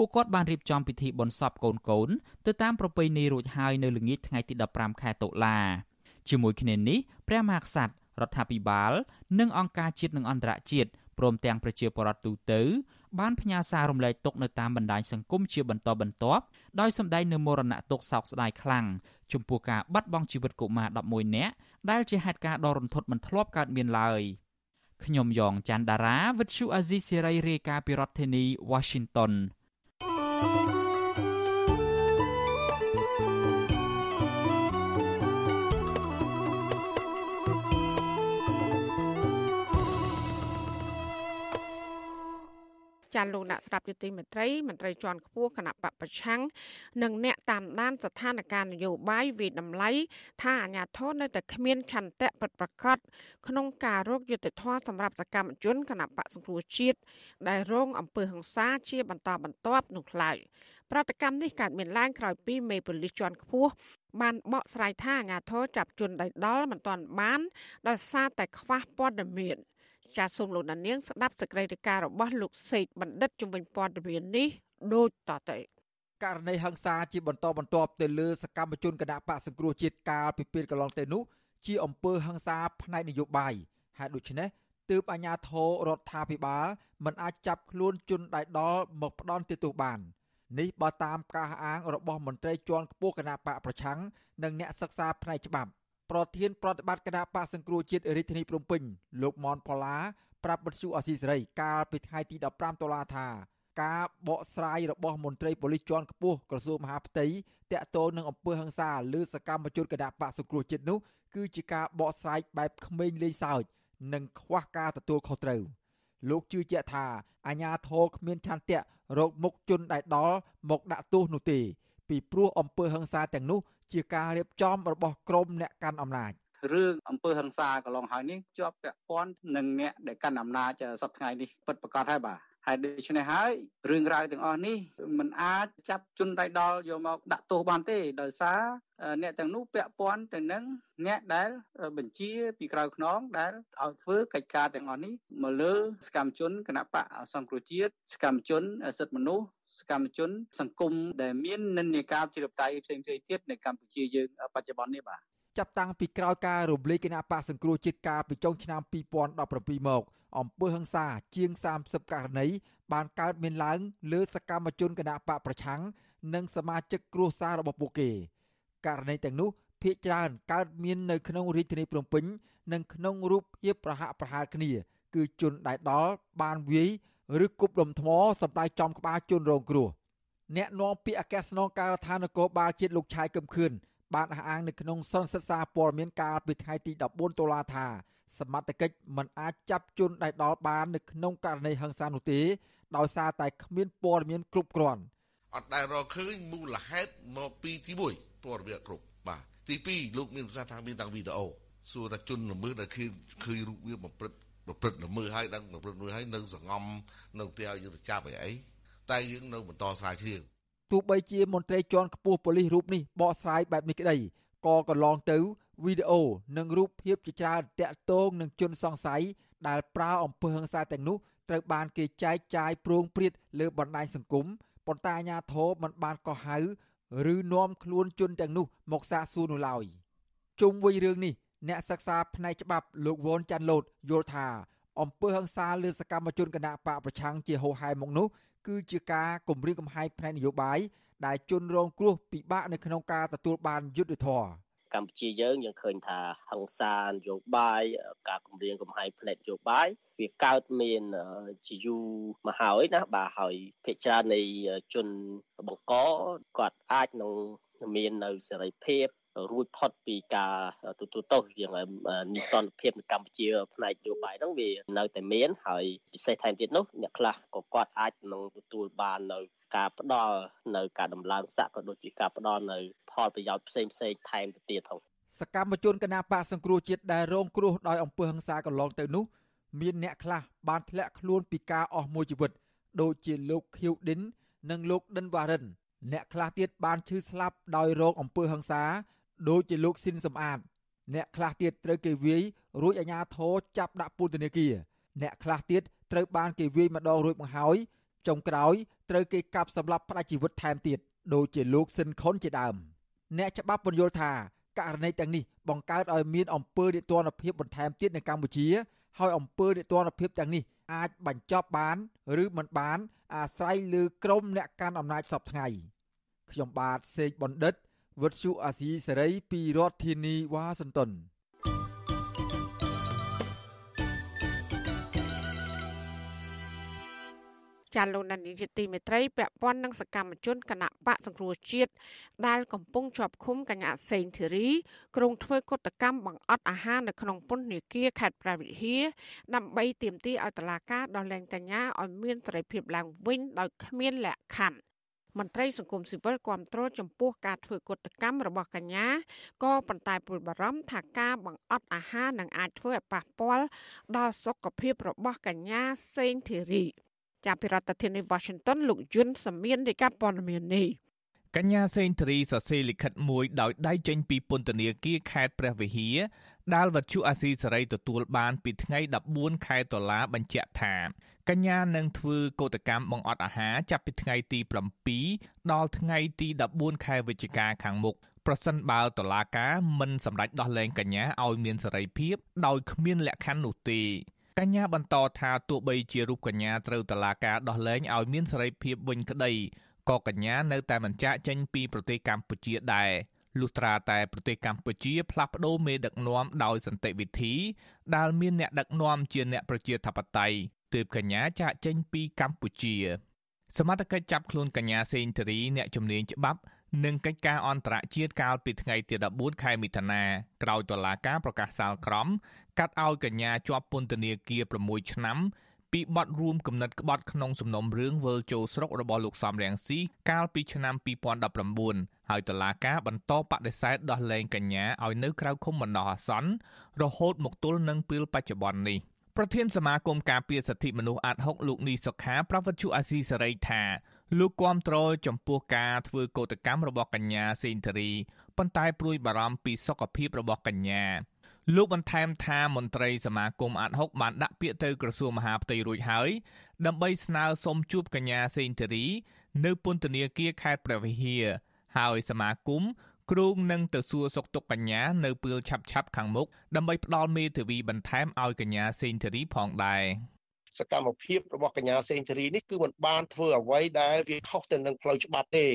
ពួកគាត់បានរៀបចំពិធីបុណ្យសពកូនកូនទៅតាមប្រពៃណីរួចហើយនៅល្ងាចថ្ងៃទី15ខែតុលាជាមួយគ្នានេះព្រះមហាក្សត្ររដ្ឋាភិបាល និងអង្គការជាតិនិងអន្តរជាតិព្រមទាំងប្រជាពលរដ្ឋទូទៅបានផ្ញើសាររំលែកទុកនៅតាមបណ្ដាញសង្គមជាបន្តបន្ទាប់ដោយសម្ដែងនូវមរណទុក្ខសោកស្ដាយខ្លាំងចំពោះការបាត់បង់ជីវិតកុមារ11នាក់ដែលជាហេតុការណ៍ដ៏រន្ធត់មិនធ្លាប់កើតមានឡើយខ្ញុំយ៉ងច័ន្ទដារាវិទ្យុអាស៊ីសេរីរាយការណ៍ពីរដ្ឋធានី Washington thank ចចាលោកអ្នកស្ដាប់យុតិមន្ត្រីមន្ត្រីជាន់ខ្ពស់គណៈបពប្រឆាំងនិងអ្នកតាមដានស្ថានភាពនយោបាយវិតម្លៃថាអាញាធននៅតែគ្មានឆន្ទៈពិតប្រាកដក្នុងការរកយុត្តិធម៌សម្រាប់សកម្មជនគណៈបកសង្គ្រោះជាតិដែលរងអំពើហិង្សាជាបន្តបន្ទាប់នោះឡើយប្រតិកម្មនេះកើតមានឡើងក្រោយពីមេប៉ូលីសជាន់ខ្ពស់បានបកស្រាយថាអាញាធរចាប់ជនដៃដល់មិនទាន់បានដោយសារតែខ្វះព័ត៌មាន ចាសសូមលោកដានៀងស្ដាប់សេចក្តីរាយការណ៍របស់លោកសេកបណ្ឌិតជំនាញព័ត៌មាននេះដូចតទៅករណីហឹង្សាជាបន្តបន្ទាប់ទៅលើសកម្មជនគណៈបកសង្គ្រោះជាតិកាលពីពេលកន្លងទៅនោះជាអំពើហឹង្សាផ្នែកនយោបាយហើយដូច្នេះទើបអាជ្ញាធររដ្ឋាភិបាលមិនអាចចាប់ខ្លួនជនដៃដល់មកផ្ដន់ទោសបាននេះបើតាមការអាងរបស់មន្ត្រីជាន់ខ្ពស់គណៈបកប្រឆាំងនិងអ្នកសិក្សាផ្នែកច្បាប់ ប្រធានប្រតិបត្តិគណៈបកសង្គ្រោះជាតិរាជធានីភ្នំពេញលោកមនផល្លាប្រាប់បទសុអសីសេរីកាលពីថ្ងៃទី15តុលាថាការបកស្រាយរបស់មន្ត្រីប៉ូលីសជាន់ខ្ពស់ក្រសួងមហាផ្ទៃតាក់ទងនឹងអំពើហិង្សាលើសកម្មជនគណៈបកសង្គ្រោះជាតិនោះគឺជាការបកស្រាយបែបក្មេងលេងសើចនិងខ្វះការទទួលខុសត្រូវលោកជឿជាក់ថាអាញាធរគ្មានឆន្ទៈរកមុខជនដែលដល់មកដាក់ទោសនោះទេពីព្រោះអំពើហិង្សាទាំងនោះ ជាការរៀបចំរបស់ក្រុមអ្នកកាន់អំណាចរឿងអំពើហិង្សាកន្លងហើយនេះជាប់ពាក់ព័ន្ធនឹងអ្នកដែលកាន់អំណាចសប្តាហ៍នេះពិតប្រាកដហើយបាទហើយដូច្នេះហើយរឿងរ៉ាវទាំងអស់នេះมันអាចចាប់ជនដៃដល់យកមកដាក់ទោសបានទេដោយសារអ្នកទាំងនោះពាក់ព័ន្ធទៅនឹងអ្នកដែលបញ្ជាពីក្រៅខ្នងដែលឲ្យធ្វើកិច្ចការទាំងអស់នេះមកលើសកម្មជនគណៈបកសង្គ្រោះជាតិសកម្មជនសិទ្ធិមនុស្ស សកម្មជន សង្គមដែលមាននិន្នាការជាបតៃផ្សេងៗទៀតនៅកម្ពុជាយើងបច្ចុប្បន្ននេះបាទចាប់តាំងពីក្រោយការរំលែកគណៈបកសង្គ្រោះជាតិកាលពីចុងឆ្នាំ2017មកអំពើហិង្សាជាង30ករណីបានកើតមានឡើង លើសកម្មជនគណៈបកប្រឆាំងនិងសមាជិកគ្រួសាររបស់ពួកគេករណីទាំងនោះភាគច្រើនកើតមាននៅក្នុងរាជធានីភ្នំពេញ និងក្នុងរូបភាពប្រហាក់ប្រហែលគ្នា គឺជនដែលដល់បានវាយ ឬគប់លំថ្មសម្ដៅចំក្បាលជនរងគ្រោះអ្នកនាំពាក្យអគ្គស្នងការដ្ឋាននគរបាលជាតិលោកឆាយកឹមខឿនបានអះអាងនៅក្នុងសន្និសីទសារព័ត៌មានកាលពីថ្ងៃទី14តុលាថាសមត្ថកិច្ចមិនអាចចាប់ជនដែលដល់បាននៅក្នុងករណីហិង្សានោះទេដោយសារតែគ្មានព័ត៌មានគ្រប់គ្រាន់អត់ដែលរកឃើញមូលហេតុមកពីទី1ព័ត៌មានគ្រប់បាទទី2លោកមានប្រសាសន៍ថាមានតាំងវីដេអូសួរថាជនល្មើសដែលឃើញឃើញរូបវាបំព្រឹត្ត ប្រព្រឹត្តល្មើសហើយដឹងប្រព្រឹត្តល្មើសហើយនៅសងំនៅផ្ទះឲ្យយើងទៅចាប់អីអីតែយើងនៅបន្តស្រាវជ្រាវទោះបីជាមន្ត្រីជាន់ខ្ពស់ប៉ូលីសរូបនេះបកស្រាយបែបនេះក្តីក៏កន្លងទៅវីដេអូនិងរូបភាពជាច្រើនតាក់ទងនឹងជនសង្ស័យដែលប្រើអំពើហិង្សាទាំងនោះត្រូវបានគេចែកចាយប្រងព្រាតលើបណ្ដាញសង្គមប៉ុន្តែអាជ្ញាធរមិនបានកោះហៅឬនាំខ្លួនជនទាំងនោះមកសាកសួរនោះឡើយជុំវិញរឿងនេះ អ្នកសិក្សាផ្នែកច្បាប់លោកវ៉ុនចាន់ឡូតយល់ថាអំពើហិង្សាលើសកម្មជនគណៈបកប្រឆាំងជាហោហែមកនោះគឺជាការគំរាមកំហែងផ្នែកនយោបាយដែលជនរងគ្រោះពិបាកនៅក្នុងការទទួលបានយុត្តិធម៌កម្ពុជាយើងយើងឃើញថាហង្សានយោបាយការគម្រាមកំហែងផ្នែកនយោបាយវាកើតមានជាយូរមកហើយណាបាទហើយភាគច្រើននៃជនបង្កគាត់អាចនឹងមាននៅសេរីភាព រួចផុតពីការទទួលទោសយ៉ាងនីតិរដ្ឋភាពនៅកម្ពុជាផ្នែកនយោបាយហ្នឹងវានៅតែមានហើយពិសេសថែមទៀតនោះអ្នកខ្លះក៏គាត់អាចនឹងទទួលបាននៅការផ្ដល់នៅការដំឡើងស័ក្តិក៏ដូចជាការផ្ដល់នៅផលប្រយោជន៍ផ្សេងផ្សេងថែមទៅទៀតផងសកម្មជនគណបកសង្គ្រោះជាតិដែលរងគ្រោះដោយអំពើហិង្សាកន្លងទៅនោះមានអ្នកខ្លះបានធ្លាក់ខ្លួនពីការអស់មួយជីវិត ដូចជាលោកខៀវឌិន និងលោកដិនវ៉ារិន អ្នកខ្លះទៀតបានឈឺស្លាប់ដោយរោគអំពើហិង្សា ដូចជាលោកស៊ីនសំអាតអ្នកខ្លះទៀតត្រូវគេវាយរួចអាជ្ញាធរចាប់ដាក់ពន្ធនាគារអ្នកខ្លះទៀតត្រូវបានគេវាយម្ដងរួចមកហើយចុងក្រោយត្រូវគេកាប់សម្លាប់ផ្ដាច់ជីវិតថែមទៀតដូចជាលោកស៊ិនខុនជាដើមអ្នកច្បាប់បញ្យល់ថាករណីទាំងនេះបង្កើតឲ្យមានអំពើនិទានភាពបន្ថែមទៀតនៅកម្ពុជា ហើយអំពើនិទានភាពទាំងនេះអាចបញ្ចប់បាន ឬមិនបាន អាស្រ័យលើក្រមអ្នកកាន់អំណាចសពថ្ងៃខ្ញុំបាទសេកបណ្ឌិត វុទ្ធុអាស៊ីសេរីពីរដ្ឋធានីវ៉ាស៊ីនតោនចាលោកនានីជាទីមេត្រីពាក់ព័ន្ធនឹងសកម្មជនគណៈបកសង្គ្រោះជាតិដែលកំពុងជាប់ឃុំកញ្ញាសេងធីរីក្រុងធ្វើកតកម្មបង្អត់អាហារនៅក្នុងពន្ធនាគារខេត្តព្រះវិហារដើម្បីទាមទារឲ្យតុលាការដោះលែងកញ្ញាឲ្យមានសេរីភាពឡើងវិញដោយគ្មានលក្ខខណ្ឌ មន្ត្រីសង្គមស៊ីវិលគាំទ្រចំពោះការធ្វើកតកម្មរបស់កញ្ញាក៏ប៉ុន្តែព្រួយបារម្ភថាការបង្អត់អាហារនឹងអាចធ្វើឲ្យប៉ះពាល់ដល់សុខភាពរបស់កញ្ញាសេងធីរីចាប់ពីរដ្ឋធានី Washington លោកយុនសាមៀនរាយការណ៍ព័ត៌មាននេះកញ្ញាសេងធារីសរសេរលិខិតមួយដោយដៃចេញពីពន្ធនាគារខេត្តព្រះវិហារដែលវត្ថុអាស៊ីសេរីទទួលបានពីថ្ងៃ14ខែតុលាបញ្ជាក់ថា កញ្ញានឹងធ្វើកោតកម្មបង្អត់អាហារចាប់ពីថ្ងៃទី7ដល់ថ្ងៃទី14ខែវិច្ឆិកាខាងមុខប្រសិនបើតុលាការមិនសម្រេចដោះលែងកញ្ញាឲ្យមានសេរីភាពដោយគ្មានលក្ខខណ្ឌនោះទេកញ្ញាបន្តថាទោះបីជារូបកញ្ញាត្រូវតឡាការដោះលែងឲ្យមានសេរីភាពវិញក្តីក៏កញ្ញានៅតែមិនចាកចេញពីប្រទេសកម្ពុជាដែរលុះត្រាតែប្រទេសកម្ពុជាផ្លាស់ប្ដូរមេដឹកនាំដោយសន្តិវិធីដែលមានអ្នកដឹកនាំជាអ្នកប្រជាធិបតេយ្យ ទើបកញ្ញាចាកចេញពីកម្ពុជា សមត្ថកិច្ចចាប់ខ្លួនកញ្ញាសេងធារីអ្នកជំនាញច្បាប់និងកិច្ចការអន្តរជាតិកាលពីថ្ងៃទី14ខែមិថុនាក្រោយតុលាការប្រកាសសាលក្រមកាត់ឲ្យកញ្ញាជាប់ពន្ធនាគារ6ឆ្នាំពីបទរួមគំនិតក្បត់ក្នុងសំណុំរឿងវិលចូលស្រុករបស់លោកសំរងស៊ីកាលពីឆ្នាំ2019ហើយតុលាការបន្តបដិសេធដោះលែងកញ្ញាឲ្យនៅក្រៅឃុំបណ្ដោះអាសន្នរហូតមកទល់នឹងពេលបច្ចុប្បន្ននេះ ប្រធានសមាគមការពារសិទ្ធិមនុស្សអាត់ហុកលោកនីសុខាប្រវត្តិជអាស៊ីសេរីថាលោកគាំទ្រចំពោះការធ្វើកោតកម្មរបស់កញ្ញាសេងធារីប៉ុន្តែព្រួយបារម្ភពីសុខភាពរបស់កញ្ញាលោកបន្ថែមថាមន្ត្រីសមាគមអាត់ហុកបានដាក់ពាក្យទៅក្រសួងមហាផ្ទៃរួចហើយដើម្បីស្នើសុំជួបកញ្ញាសេងធារី នៅពន្ធនាគារខេត្តព្រះវិហារហើយសមាគម គ្រងនឹងទៅសួរសុខទុក្ខកញ្ញានៅពេលឆាប់ឆាប់ខាងមុខដើម្បីផ្ដល់មេធាវីបន្ថែមឲ្យកញ្ញាសេងធារីផងដែរសកម្មភាពរបស់កញ្ញាសេងធារីនេះគឺមិនបានធ្វើអ្វីដែលវាខុសទៅនឹងផ្លូវច្បាប់ទេ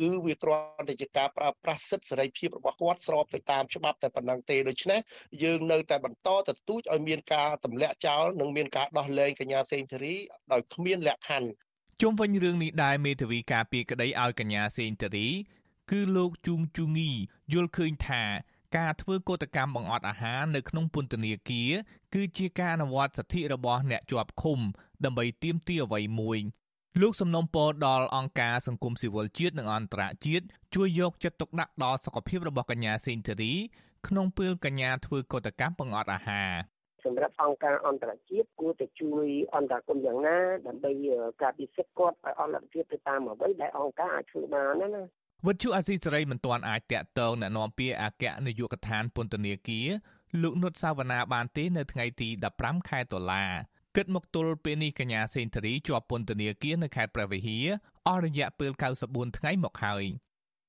គឺវាគ្រាន់តែជាការប្រើប្រាស់សិទ្ធិសេរីភាពរបស់គាត់ស្របទៅតាមច្បាប់តែប៉ុណ្ណឹងទេដូច្នេះយើងនៅតែបន្តទទូចឲ្យមានការទម្លាក់ចោលនិងមានការដោះលែងកញ្ញាសេងធារីដោយគ្មានលក្ខខណ្ឌជុំវិញរឿងនេះដែរមេធាវីការពីក្តីឲ្យកញ្ញាសេងធារី គឺលោកជូងជូងីយល់ឃើញថាការធ្វើកោតកម្មបង្អត់អាហារនៅក្នុងពន្ធនាគារគឺជាការអនុវត្តសិទ្ធិរបស់អ្នកជាប់ឃុំ ដើម្បីទាមទារអ្វីមួយលោកសំណុំពរដល់អង្គការសង្គមស៊ីវិលជាតិនិងអន្តរជាតិជួយយកចិត្តទុកដាក់ដល់សុខភាពរបស់កញ្ញាសេងធារីក្នុងពេលកញ្ញាធ្វើកោតកម្មបង្អត់អាហារសម្រាប់អង្គការអន្តរជាតិគួរតែជួយអន្តរាគមយ៉ាងណាដើម្បីការពិសិដ្ឋគាត់ឲ្យអន្តរជាតិទៅតាមអ្វីដែលអង្គការអាចធ្វើបានណា វិទ្យុអាស៊ីសេរីមិនទាន់អាចតាក់ទងណែនាំពាក្យអគ្គនាយកដ្ឋានពន្ធនាគារលោកនុតសាវណ្ណាបានទេនៅថ្ងៃទី15ខែតុលាគិតមកទល់ពេលនេះកញ្ញាសេនធរីជាប់ពន្ធនាគារនៅខេត្តព្រះវិហារអស់រយៈពេល94ថ្ងៃមកហើយ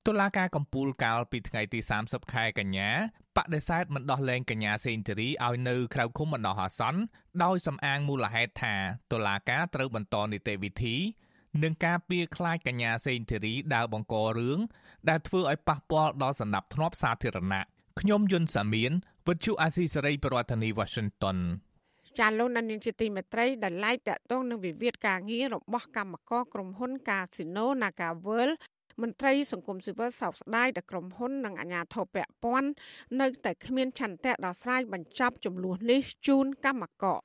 តុលាការកំពូលកាលពីថ្ងៃទី30ខែកញ្ញាបដិសេធមិនដោះលែងកញ្ញាសេងធារីឲ្យនៅក្រៅឃុំបណ្ដោះអាសន្នដោយសំអាងមូលហេតុថាតុលាការត្រូវបន្តនីតិវិធី និងការពៀខ្លាចកញ្ញាសេងធីរីដើរបង្ករឿងដែលធ្វើឲ្យប៉ះពាល់ដល់សន្តិភាពសាធារណៈខ្ញុំយុនសាមៀនវិទ្យុអាស៊ីសេរីប្រធានាធិបតី Washington ចាលោកនានីជាទីមេត្រីដែលឡាយតាក់ទងនឹងវិវាទការងាររបស់កម្មករក្រុមហ៊ុន Casino Naga World មន្ត្រីសង្គមស៊ីវិលសោកស្ដាយដែលក្រុមហ៊ុននិងអាជ្ញាធរពាក់ព័ន្ធនៅតែគ្មានឆន្ទៈដោះស្រាយបញ្ចប់ចំនួននេះជូនកម្មករ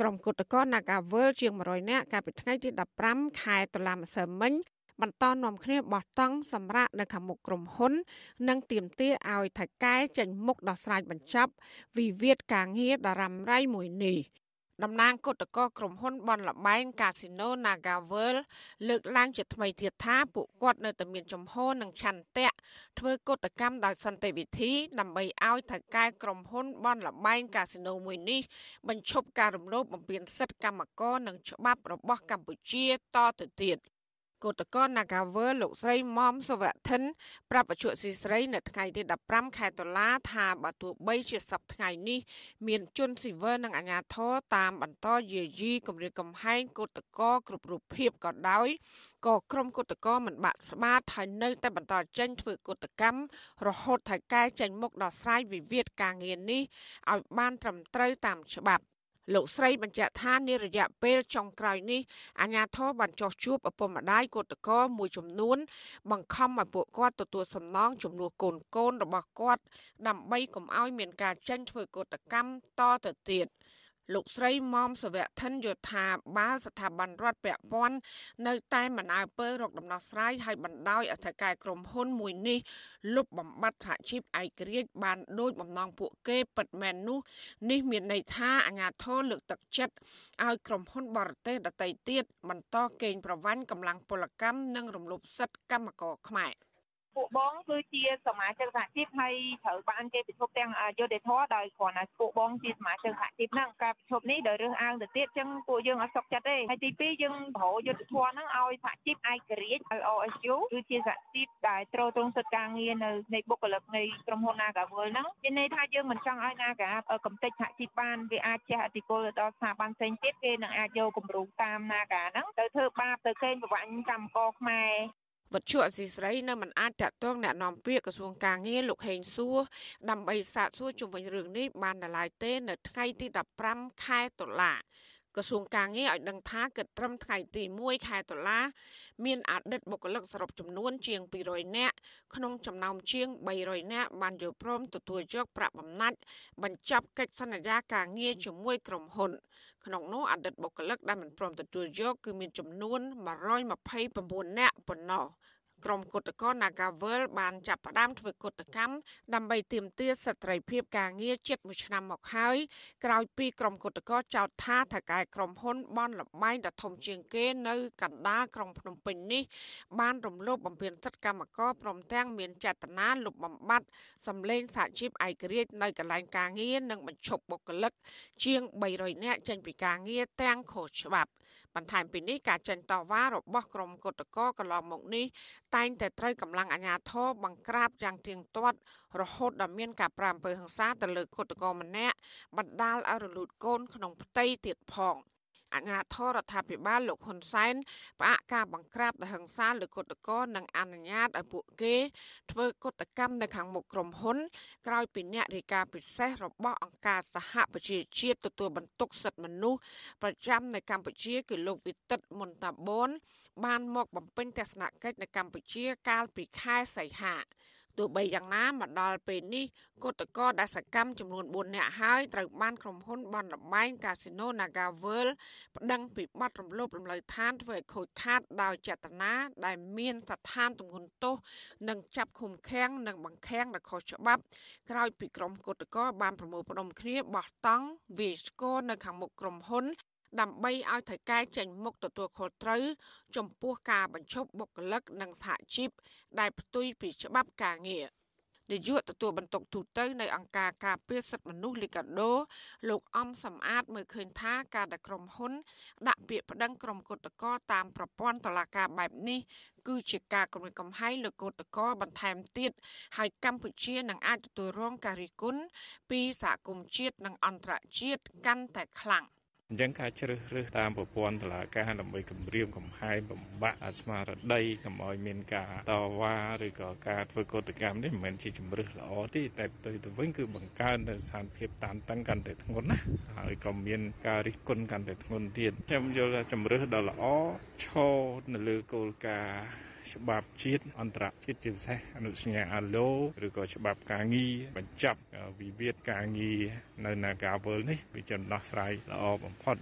ក្រុមគុតកោ Nagavel ជាង100នាក់កាលពីថ្ងៃទី15ខែតុលាម្សិលមិញបន្តនាំគ្នាបោះតង់សម្រាប់នៅខាងមុខក្រុមហ៊ុន និងទាមទារឲ្យថៃកែចេញមុខដោះស្រាយបញ្ចប់វិវាទការងារដ៏រ៉ាំរ៉ៃមួយនេះ តំណាងគឧតកោក្រុមហ៊ុនបនលបែងកាស៊ីណូ Nagavel លើកឡើងជាថ្មីទៀតថាពួកគាត់នៅតែមានចំហនិងឆន្ទៈធ្វើកតកម្មដោយសន្តិវិធី ដើម្បីឲ្យថៅកែក្រុមហ៊ុនបនលបែងកាស៊ីណូមួយនេះបញ្ឈប់ការរំលោភបំពានសិទ្ធិកម្មករនិងច្បាប់របស់កម្ពុជាតទៅទៀត។ គឧតកោ Nagawer លោកស្រីមុំសវធិនប្រាប់បច្ចុប្បន្នស៊ីស្រីនៅថ្ងៃទី15ខែតុលាថាបើទោះបីជាសប្តាហ៍នេះមានជនស៊ីវិលនិងអាជ្ញាធរតាមបន្តយាយីគម្រាមកំហែងគឧតកោគ្រប់រូបភាពក៏ដោយក៏ក្រុមគឧតកោមិនបាក់ស្បាតហើយនៅតែបន្តចេញធ្វើគឧតកម្មរហូតថៅកែចេញមុខដោះស្រាយវិវាទការងារនេះឲ្យបានត្រឹមត្រូវតាមច្បាប់ លោកស្រីបញ្ជាក់ថានារយៈពេលចុងក្រោយនេះអាញាធរបានចោះជួបឪពុកម្ដាយកូតកោមួយចំនួន បង្ខំឲ្យពួកគាត់ទទួលសំណងចំនួនកូនកូនរបស់គាត់ ដើម្បីកុំឲ្យមានការចាញ់ធ្វើកោតកម្មតទៅទៀត។ លោកស្រីមុំសវៈឋិនយល់ថាបើស្ថាប័នរដ្ឋពាក់ព័ន្ធនៅតែមិនអើពើរកដំណោះស្រាយឲ្យបណ្ដោយអធិការក្រុមហ៊ុនមួយនេះលុបបំបាត់សហជីពឯករាជ្យបានដោយបំណងពួកគេពិតមែននោះនេះមានន័យថាអាញាធរលើកទឹកចិត្តឲ្យក្រុមហ៊ុនបរទេសដទៃទៀតបន្តកេងប្រវ័ញ្ចកម្លាំងពលកម្មនិងរំលោភសិទ្ធិកម្មករខ្មែរ។ ពួកបងគឺជាសមាជិកសហជីពហើយត្រូវបានគេពិភពទាំងយុទ្ធធរដោយគ្រាន់តែពួកបងជាសមាជិកសហជីពហ្នឹងការពិភពនេះដោយរើសអើងទៅទៀតចឹងពួកយើងអត់សុខចិត្តទេហើយទី2យើងប្រោយុទ្ធធរហ្នឹងឲ្យសហជីពឯករាជ្យឲ្យ OSU គឺជាសហជីពដែលត្រួតត្រងសិទ្ធិការងារនៅនៃបុគ្គលិកនៃក្រុមហ៊ុន Nagawal ហ្នឹងមានន័យថាយើងមិនចង់ឲ្យ Naga កំទេចសហជីពបានវាអាចជះឥទ្ធិពលដល់ស្ថាប័នផ្សេងទៀតគេនឹងអាចយកគំរូតាម Naga ហ្នឹងទៅធ្វើបាបទៅកេងប្រវ័ញ្ចកម្មករខ្មែរ វត្ថុអសីស្រីនៅមិនអាចតាក់ទងแนะនាំពាក្យក្រសួងការងារលោកហេងសួរដើម្បីសាកសួរជុំវិញរឿងនេះបានដល់ឡើយទេ នៅថ្ងៃទី15ខែតុលា ក្រសួងការងារឲ្យដឹងថាគិតត្រឹមថ្ងៃទី1ខែតុលា មានអតីតបុគ្គលិកសរុបចំនួនជាង200នាក់ក្នុងចំណោមជាង300នាក់បានយល់ព្រមទទួលយកប្រាក់បំណាច់បញ្ចប់កិច្ចសន្យាការងារជាមួយក្រុមហ៊ុន ក្នុងនោះអតីតបុគ្គលិកដែលមិនព្រមទទួលយកគឺមានចំនួន129នាក់ប៉ុណ្ណោះ ក្រុមគុតកោ Nagavel បានចាប់ផ្ដើមធ្វើគុតកម្មដើម្បីទាមទារសិទ្ធិភាពការងារជិត1ឆ្នាំមកហើយក្រោយពីក្រុមគុតកោចោទថាថកែក្រុមហ៊ុនបនលបែងដ៏ធំជាងគេនៅកណ្ដាលក្រុងភ្នំពេញនេះ បានរំលោភបំពានសិទ្ធិកម្មករព្រមទាំងមានចេតនាលុបបំបាត់សម្លេងសហជីពឯករាជ្យនៅកន្លែងការងារនិងបញ្ឈប់បុគ្គលិកជាង300នាក់ចេញពីការងារទាំងខុសច្បាប់ បន្ថែមពីនេះការចេញតវ៉ារបស់ក្រុមគុតកោកន្លងមកនេះតែងតែត្រូវកម្លាំងអាជ្ញាធរបង្ក្រាបយ៉ាងទៀងទាត់រហូតដល់មានការប្រាំអំពើហិង្សាទៅលើគុតកោម្នាក់បណ្ដាលឲ្យរលូតកូនក្នុងផ្ទៃទៀតផង។ អាជ្ញាធររដ្ឋាភិបាលលោកហ៊ុនសែនផ្អាកការបង្ក្រាបដោយហិង្សាលើគុតកោនិងអនុញ្ញាតឲ្យពួកគេ ធ្វើគុតកម្មនៅខាងមុខក្រុមហ៊ុន ក្រោយពីអ្នករាយការណ៍ពិសេសរបស់អង្គការសហប្រជាជាតិទទួលបន្ទុកសិទ្ធិមនុស្សប្រចាំនៅកម្ពុជាគឺលោកវិទិតមុនតាបនបានមកបំពេញទស្សនកិច្ចនៅកម្ពុជាកាលពីខែសីហា ទោះបីយ៉ាងណាមកដល់ពេលនេះគឧតកោដែលសកម្មចំនួន4នាក់ហើយត្រូវបានក្រុមហ៊ុនបនលបែងកាស៊ីណូ Naga World ប្តឹងពីបទរំលោភរំលើឋានធ្វើឲ្យខូចខាតដោយចេតនាដែលមានស្ថានទម្ងន់ទោសនិងចាប់ឃុំឃាំងនិងបង្ខាំងដោយខុសច្បាប់ក្រោយពីក្រុមគឧតកោបានប្រមូលផ្ដុំគ្នាបោះតង់វាយស្គរនៅខាងមុខក្រុមហ៊ុន ដើម្បីឲ្យថៃកែចេញមុខទទួលខុសត្រូវចំពោះការបញ្ឈប់បុគ្គលិកនិងសហជីពដែលផ្ទុយពីច្បាប់ការងារនាយកទទួលបន្ទុកទូតនៅអង្គការការពារសិទ្ធិមនុស្សលីកាដូលោកអំសំអាតមើលឃើញថាការដែលក្រុមហ៊ុន ដាក់ពាក្យប្តឹងក្រុមគុតកោតាមប្រព័ន្ធតុលាការបែបនេះគឺជាការគំរាមកំហែងលើកោតកោបន្ថែមទៀតហើយកម្ពុជានឹងអាចទទួលរងការរិះគន់ពីសហគមន៍ជាតិនិងអន្តរជាតិកាន់តែខ្លាំង អញ្ចឹងការជ្រើសរើសតាមប្រព័ន្ធតុលាការដើម្បីគម្រាមកំហែងបំបាក់ស្មារតីកុំឲ្យមានការតវ៉ាឬក៏ការធ្វើកតកម្មនេះមិនមែនជាជំរើសល្អទេតែផ្ទុយទៅវិញគឺបង្កើននៅស្ថានភាពតានតឹងកាន់តែធ្ងន់ណាហើយក៏មានការរិះគន់កាន់តែធ្ងន់ទៀតខ្ញុំយល់ថាជំរើសដ៏ល្អឈរនៅលើគោលការណ៍ ច្បាប់ជាតិអន្តរជាតិជាពិសេសអនុសញ្ញាអាឡូឬក៏ច្បាប់ការងារបញ្ចប់វិវាទការងារនៅ Nagawal នេះវាជាដំណោះស្រាយល្អបំផុត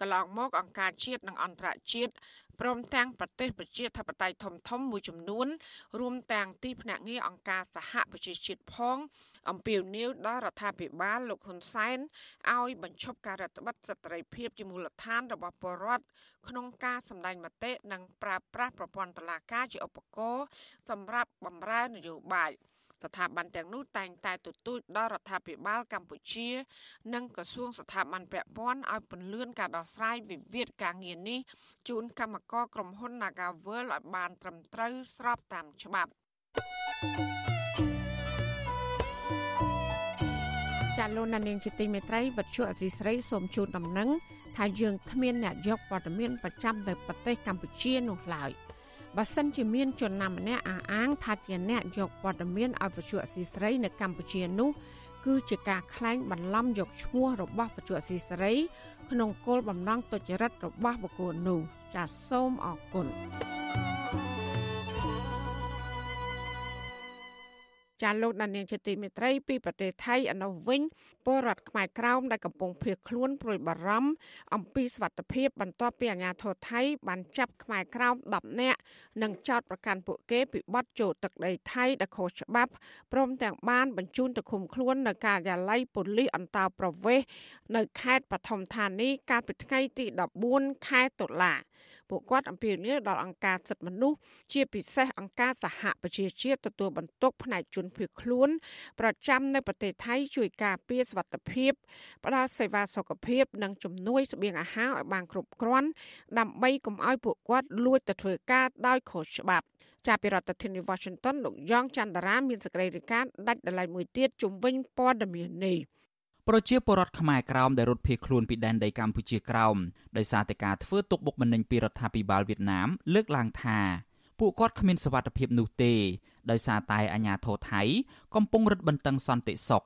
កន្លងមកអង្គការជាតិនិងអន្តរជាតិ ព្រមទាំងប្រទេសប្រជាធិបតេយ្យធំធំមួយចំនួន រួមទាំងទីភ្នាក់ងារអង្គការសហប្រជាជាតិផងអំពាវនាវដល់រដ្ឋាភិបាលលោកហ៊ុនសែនឲ្យបញ្ឈប់ការរដ្ឋបတ်សិទ្ធិភាពជាមូលដ្ឋានរបស់ពលរដ្ឋក្នុងការសម្ដែងមតិនិងប្រើប្រាស់ប្រព័ន្ធតុលាការជាឧបករណ៍សម្រាប់បម្រើនយោបាយ ស្ថាប័នទាំងនោះតែងតែទទូចដល់រដ្ឋាភិបាលកម្ពុជា និងក្រសួងស្ថាប័នពាក់ព័ន្ធឲ្យពន្លឿនការដោះស្រាយវិវាទការងារនេះជូនកម្មករក្រុមហ៊ុន Nagavel ឲ្យបានត្រឹមត្រូវស្របតាមច្បាប់ចាលោកនាងជាទីមេត្រីវັດឈុអសីស្រីសូមជូនដំណឹងថាយើងគ្មានអ្នកយកព័ត៌មានប្រចាំនៅប្រទេសកម្ពុជានោះឡើយ បើសិនជាមានជនណាម្នាក់អះអាងថាជាអ្នកយកព័ត៌មានឲ្យវិទ្យុអសីស្រីនៅកម្ពុជានោះគឺជាការក្លែងបន្លំយកឈ្មោះរបស់បច្ចុប្បន្នស៊ីសេរី ក្នុងគោលបំណងទុច្ចរិតរបស់បុគ្គលនោះចាសសូមអរគុណ ចាលោកដានៀងជាទីមេត្រីពីប្រទេសថៃអនុវិញពលរដ្ឋខ្មែរក្រោមដែលកំពុងភៀសខ្លួនព្រួយបារម្ភអំពីសវត្ថភាពបន្ទាប់ពីអាជ្ញាធរថៃបានចាប់ខ្មែរក្រោម10នាក់និងចោទប្រកាន់ពួកគេពីបទចូលទឹកដីថៃដែលខុសច្បាប់ព្រមទាំងបានបញ្ជូនទៅឃុំខ្លួននៅការិយាល័យប៉ូលីសអន្តោប្រវេសន៍នៅខេត្តបឋមធានីកាលពីថ្ងៃទី14ខែតុលា ពួកគាត់អំពាវនាវដល់អង្គការសិទ្ធិមនុស្សជាពិសេសអង្គការសហប្រជាជាតិទទួលបន្ទុកផ្នែកជនភៀសខ្លួន ប្រចាំនៅប្រទេសថៃជួយការពារសុខភាពផ្ដល់សេវាសុខភាព និងជំនួយស្បៀងអាហារឲ្យបានគ្រប់គ្រាន់ដើម្បីកុំឲ្យពួកគាត់លួចទៅធ្វើការដោយខុសច្បាប់ចាប់ពីរដ្ឋធានី Washington លោកយ៉ងច័ន្ទរាមានសេចក្តីរាយការណ៍ដាច់ដライមួយទៀតជំវិញព័ត៌មាននេះ ប្រជាពលរដ្ឋខ្មែរក្រោមដែលរត់ភៀសខ្លួនពីដែនដីកម្ពុជាក្រោមដោយសារតែការធ្វើទុកបុកម្នេញពីរដ្ឋាភិបាលវៀតណាមលើកឡើងថាពួកគាត់គ្មានសវត្ថភាពនោះទេដោយសារតែអាញាធរថៃកំពុងរឹតបន្តឹងសន្តិសុខ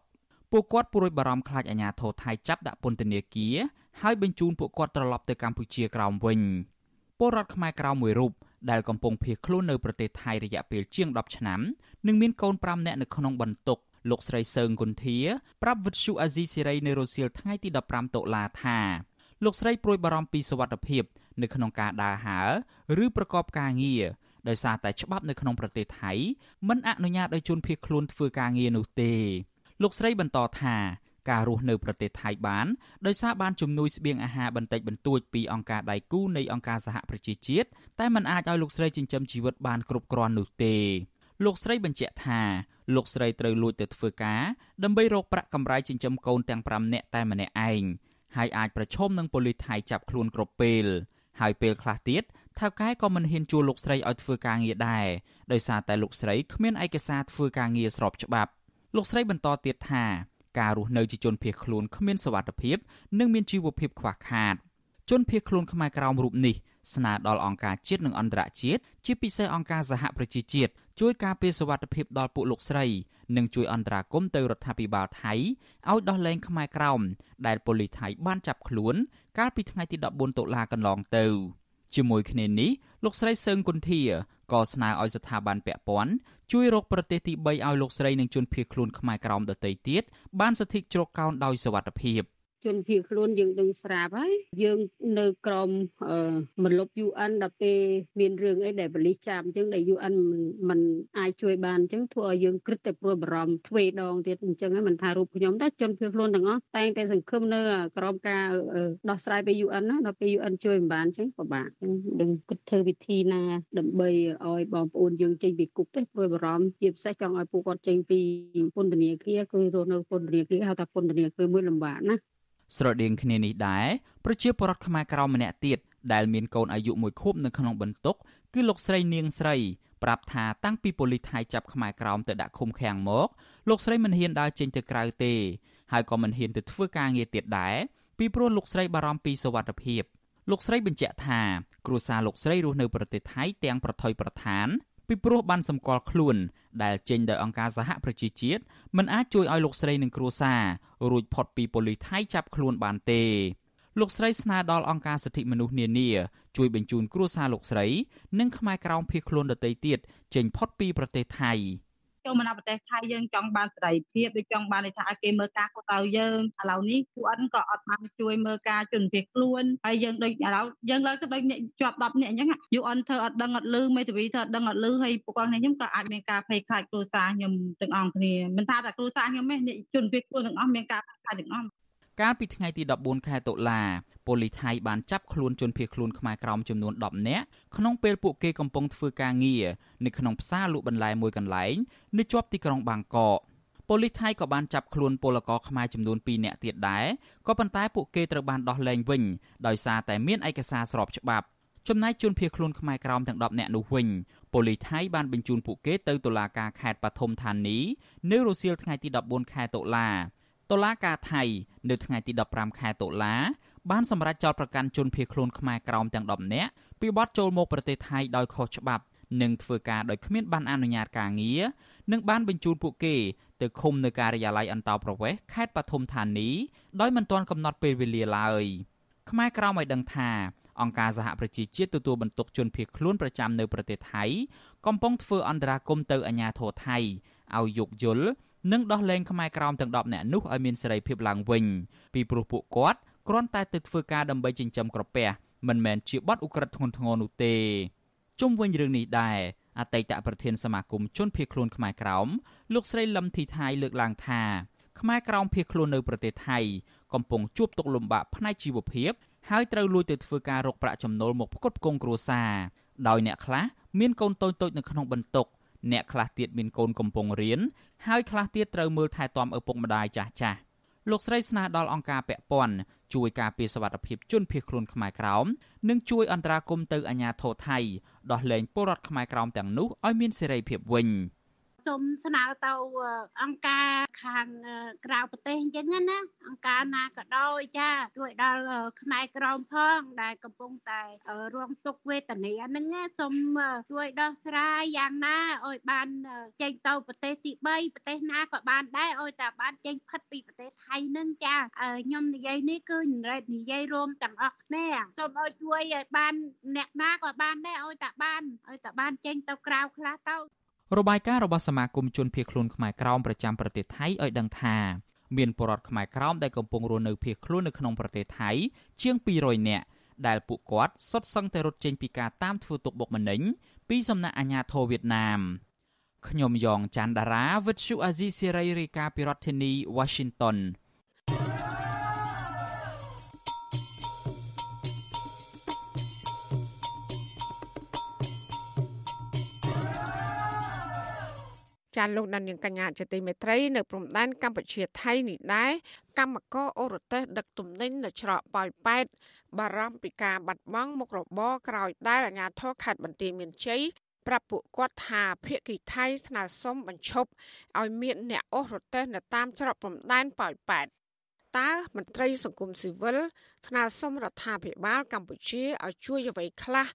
ពួកគាត់ព្រួយបារម្ភខ្លាចអាញាធរថៃចាប់ដាក់ពន្ធនាគារហើយបញ្ជូនពួកគាត់ត្រឡប់ទៅកម្ពុជាក្រោមវិញពលរដ្ឋខ្មែរក្រោមមួយរូបដែលកំពុងភៀសខ្លួននៅប្រទេសថៃរយៈពេលជាង10ឆ្នាំនិងមានកូន5នាក់នៅក្នុងបន្ទុក លោកស្រីសើងគុន្ធាប្រាប់វិទ្យុអាស៊ីសេរីនៅរុស្ស៊ីលថ្ងៃទី15តុលាថាលោកស្រីព្រួយបារម្ភពីសុវត្ថិភាពនៅក្នុងការដើរហើរឬប្រកបការងារដោយសារតែច្បាប់នៅក្នុងប្រទេសថៃមិនអនុញ្ញាតឲ្យជនភៀសខ្លួនធ្វើការងារនោះទេ លោកស្រីបន្តថាការរស់នៅប្រទេសថៃបានដោយសារបានជំនួយស្បៀងអាហារបន្តិចបន្តួចពីអង្គការដៃគូនៃអង្គការសហប្រជាជាតិតែมันអាចឲ្យលោកស្រីចិញ្ចឹមជីវិតបានគ្រប់គ្រាន់នោះទេ លោកស្រីបញ្ជាក់ថាលោកស្រីត្រូវលួចទៅធ្វើការដើម្បីរកប្រាក់កម្រៃចិញ្ចឹមកូនទាំង5នាក់តែម្នាក់ឯងហើយអាចប្រឈមនឹងប៉ូលីសថៃចាប់ខ្លួនគ្រប់ពេលហើយពេលខ្លះទៀតថៅកែក៏មិនហ៊ានជួលលោកស្រីឲ្យធ្វើការងារដែរដោយសារតែលោកស្រីគ្មានឯកសារធ្វើការងារស្របច្បាប់លោកស្រីបន្តទៀតថាការរស់នៅជាជនភៀសខ្លួនគ្មានសុវត្ថិភាព និងមានជីវភាពខ្វះខាត ជនភៀសខ្លួនខ្មែរក្រោមរូបនេះស្នើដល់អង្គការជាតិនិងអន្តរជាតិជាពិសេសអង្គការសហប្រជាជាតិ ជួយការពារសុវត្ថិភាពដល់ពួកលោកស្រីនិងជួយអន្តរាគមន៍ទៅរដ្ឋាភិបាលថៃឲ្យដោះលែងខ្មែរក្រោមដែលប៉ូលីសថៃបានចាប់ខ្លួន កាលពីថ្ងៃទី14តុលាកន្លងទៅជាមួយគ្នានេះលោកស្រីសើងគុន្ធាក៏ស្នើឲ្យស្ថាប័នពាក់ព័ន្ធជួយរកប្រទេសទី3ឲ្យលោកស្រីនិងជនភៀសខ្លួនខ្មែរក្រោមដទៃទៀតបានសិទ្ធិជ្រកកោនដោយសុវត្ថិភាព។ ជនភៀសខ្លួនយើងដឹងស្រាប់ហើយយើងនៅក្រមមលុប UN ដល់ពេលមានរឿងអីដែលបលិសចាប់អញ្ចឹងដែល UN មិនអាចជួយបានអញ្ចឹងធ្វើឲ្យយើងគិតតែព្រួយបារម្ភទ្វេដងទៀតអញ្ចឹងមិនថារូបខ្ញុំតែជនភៀសខ្លួនទាំងអស់តែងតែសង្ឃឹមនៅក្រមការដោះស្រាយពី UN ណាដល់ពេល UN ជួយមិនបានអញ្ចឹងពិបាកអញ្ចឹងដឹងគិតធ្វើវិធីណាដើម្បីឲ្យបងប្អូនយើងចេញពីគុកទេព្រួយបារម្ភជាពិសេសចង់ឲ្យពួកគាត់ចេញពីពន្ធនាគារគឺរស់នៅពន្ធនាគារហៅថាពន្ធនាគារមួយលំបាកណា ស្រដៀងគ្នានេះដែរប្រជាពលរដ្ឋខ្មែរក្រៅម្នាក់ទៀតដែលមានកូនអាយុ1ខួបនៅក្នុងបន្ទុកគឺលោកស្រីនាងស្រីប្រាប់ថាតាំងពីប៉ូលីសថៃចាប់ខ្មែរក្រោមទៅដាក់ឃុំឃាំងមកលោកស្រីមិនហ៊ានដើរចេញទៅក្រៅទេហើយក៏មិនហ៊ានទៅធ្វើការងារទៀតដែរពីព្រោះលោកស្រីបារម្ភពីសុវត្ថិភាពលោកស្រីបញ្ជាក់ថាគ្រួសារលោកស្រីរស់នៅប្រទេសថៃទាំងប្រថុយប្រឋាន ពីព្រោះបានសម្គាល់ខ្លួន ដែលចេញដោយអង្គការសហប្រជាជាតិមិនអាចជួយឲ្យលោកស្រីនិងគ្រួសាររួចផុតពីប៉ូលីសថៃចាប់ខ្លួនបានទេលោកស្រីស្នើដល់អង្គការសិទ្ធិមនុស្សនានាជួយបញ្ជូនគ្រួសារលោកស្រី និងខ្មែរក្រោមភៀសខ្លួនដទៃទៀតចេញផុតពីប្រទេសថៃ។ ចូលមកនៅប្រទេសថៃយើងចង់បានសេរីភាពដូចចង់បានថាឲ្យគេមើលការខុសត្រូវយើងឥឡូវនេះ UN ក៏អត់បានជួយមើលការជនភៀសខ្លួនហើយយើងដូចឥឡូវយើងឡើងទៅដូចអ្នកជាប់10នាក់អញ្ចឹង UN ធ្វើអត់ដឹងអត់លឺមេធាវីធ្វើអត់ដឹងអត់លឺហើយពួកគាត់ខ្ញុំក៏អាចមានការភ័យខ្លាចគ្រួសារខ្ញុំទាំងអស់គ្នាមិនថាតែគ្រួសារខ្ញុំទេអ្នកជនភៀសខ្លួនទាំងអស់មានការភ័យខ្លាចទាំងអស់ កាលពីថ្ងៃទី14ខែតុលាប៉ូលីសថៃបានចាប់ខ្លួនជនភៀសខ្លួនខ្មែរក្រោមចំនួន10នាក់ក្នុងពេលពួកគេកំពុងធ្វើការងារនៅក្នុងផ្សារលក់បន្លែមួយកន្លែងនៅជាប់ទីក្រុងបាងកកប៉ូលីសថៃក៏បានចាប់ខ្លួនពលករខ្មែរចំនួន2នាក់ទៀតដែរក៏ប៉ុន្តែពួកគេត្រូវបានដោះលែងវិញដោយសារតែមានឯកសារស្របច្បាប់ចំណែកជនភៀសខ្លួនខ្មែរក្រោមទាំង10នាក់នោះវិញប៉ូលីសថៃបានបញ្ជូនពួកគេទៅតុលាការខេត្តបឋមធានីនៅរសៀលថ្ងៃទី14ខែតុលា តុលាការថៃនៅថ្ងៃទី15ខែតុលាបានសម្រេចចោទប្រកាន់ជនភៀសខ្លួនខ្មែរក្រោមទាំង10នាក់ពីបទចូលមកប្រទេសថៃដោយខុសច្បាប់និងធ្វើការដោយគ្មានបានអនុញ្ញាតការងារនិងបានបញ្ជូនពួកគេទៅឃុំនៅការិយាល័យអន្តោប្រវេសន៍ខេត្តបឋមធានីដោយមិនទាន់កំណត់ពេលវេលាឡើយខ្មែរក្រោមឲ្យដឹងថាអង្គការសហប្រជាជាតិទទួលបន្ទុកជនភៀសខ្លួនប្រចាំនៅប្រទេសថៃកំពុងធ្វើអន្តរាគមន៍ទៅអាជ្ញាធរថៃឲ្យយោគយល់ និងដោះលែងខ្មែរក្រោមទាំង10នាក់នោះឲ្យមានសេរីភាពឡើងវិញពីព្រោះពួកគាត់គ្រាន់តែទៅធ្វើការដើម្បីចិញ្ចឹមក្រពះមិនមែនជាបទឧក្រិដ្ឋធ្ងន់ធ្ងរនោះទេជុំវិញរឿងនេះដែរអតីតប្រធានសមាគមជនភៀសខ្លួនខ្មែរក្រោមលោកស្រីលឹមធីថៃលើកឡើងថាខ្មែរក្រោមភៀសខ្លួននៅប្រទេសថៃកំពុងជួបទុក្ខលំបាកផ្នែកជីវភាពហើយត្រូវលួចទៅធ្វើការរកប្រាក់ចំណូលមកផ្គត់ផ្គង់គ្រួសារដោយអ្នកខ្លះមានកូនតូចៗនៅក្នុងបន្ទុក អ្នកខ្លះទៀតមានកូនកំពុងរៀនហើយខ្លះទៀតត្រូវមើលថែទាំឪពុកម្ដាយចាស់ចាស់លោកស្រីស្នើដល់អង្គការពាក់ព័ន្ធជួយការពារសវត្ថិភាពជនភៀសខ្លួនខ្មែរក្រោមនិងជួយអន្តរាគមន៍ទៅអាជ្ញាធរថៃដោះលែងពលរដ្ឋខ្មែរក្រោមទាំងនោះឲ្យមានសេរីភាពវិញ។ សូមស្នើទៅអង្គការខាងក្រៅប្រទេសអញ្ចឹងណាអង្គការណាក៏ដោយចាជួយដល់ខ្មែរក្រមផងដែលកំពុងតែរងទុក្ខវេទនាហ្នឹងសូមជួយដោះស្រាយយ៉ាងណាឲ្យបានចេញទៅប្រទេសទី3ប្រទេសណាក៏បានដែរឲ្យតែបានចេញផិតពីប្រទេសថៃហ្នឹងចាខ្ញុំនិយាយនេះគឺនិយាយរួមទាំងអស់គ្នាសូមឲ្យជួយឲ្យបានអ្នកណាក៏បានដែរឲ្យតែបានឲ្យតែបានចេញទៅក្រៅខ្លះទៅ របាយការណ៍របស់សមាគមជនភៀសខ្លួនខ្មែរក្រោមប្រចាំប្រទេសថៃឲ្យដឹងថាមានពលរដ្ឋខ្មែរក្រោមដែលកំពុងរស់នៅភៀសខ្លួននៅក្នុងប្រទេសថៃជាង200នាក់ដែលពួកគាត់សុទ្ធសឹងតែរត់ចេញពីការតាមធ្វើទុកបុកម្នេញពីសំណាក់អាជ្ញាធរវៀតណាមខ្ញុំយ៉ងច័ន្ទដារាវិទ្យុអាស៊ីសេរីរាយការណ៍ពីរដ្ឋធានី Washington ចាលោកដានៀងកញ្ញាចតិមេត្រីនៅព្រំដែនកម្ពុជាថៃនេះដែរកម្មករអូរ៉ូតេសដឹកទំនិញនៅច្រកប៉ោយប៉ែតបារម្ភពីការបាត់បង់មុខរបរក្រោយដែលអាជ្ញាធរខេត្តបន្ទាយមានជ័យប្រាប់ពួកគាត់ថាភៀកគីថៃស្នើសុំបញ្ឈប់ឲ្យមានអ្នកអូរ៉ូតេសនៅតាមច្រកព្រំដែនប៉ោយប៉ែតតើមន្ត្រីសង្គមស៊ីវិលស្នើសុំរដ្ឋាភិបាលកម្ពុជាឲ្យជួយអ្វីខ្លះ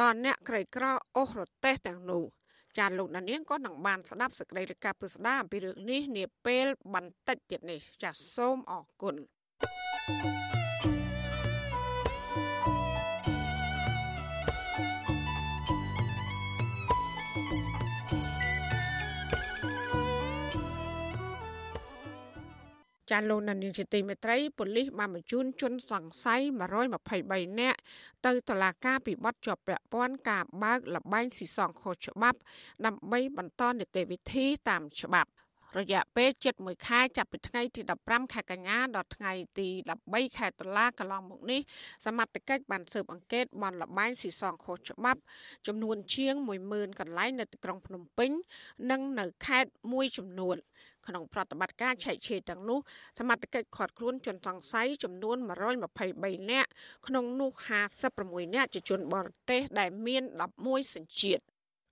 ដល់អ្នកក្រីក្រអូសរទេសទាំងនោះ។ ចាលោកដានៀងក៏នឹងបានស្ដាប់សេចក្តីរាយការណ៍ពិស្ដារអំពីរឿងនេះនាពេលបន្តិចទៀតនេះចាសូមអរគុណ thank you ចាលោកនានីជាទីមេត្រីប៉ូលីសបានបញ្ជូនជនសង្ស័យ123នាក់ទៅតុលាការពីបទជាប់ពាក់ព័ន្ធការបើកលបែងស៊ីសងខុសច្បាប់ ដើម្បីបន្តនីតិវិធីតាមច្បាប់ រយៈពេល71ខែចាប់ពីថ្ងៃទី15ខែកញ្ញាដល់ថ្ងៃទី13ខែតុលាកន្លងមកនេះសមត្ថកិច្ចបានស៊ើបអង្កេតបនលបែងស៊ីសងខុសច្បាប់ ចំនួនជាង10000កន្លែងនៅទីក្រុងភ្នំពេញ និងនៅខេត្តមួយចំនួនក្នុងប្រតិបត្តិការឆែកឆេរទាំងនោះសមត្ថកិច្ចឃាត់ខ្លួនជនសង្ស័យចំនួន123នាក់ក្នុងនោះ56នាក់ជាជនបរទេសដែលមាន11សញ្ជាតិ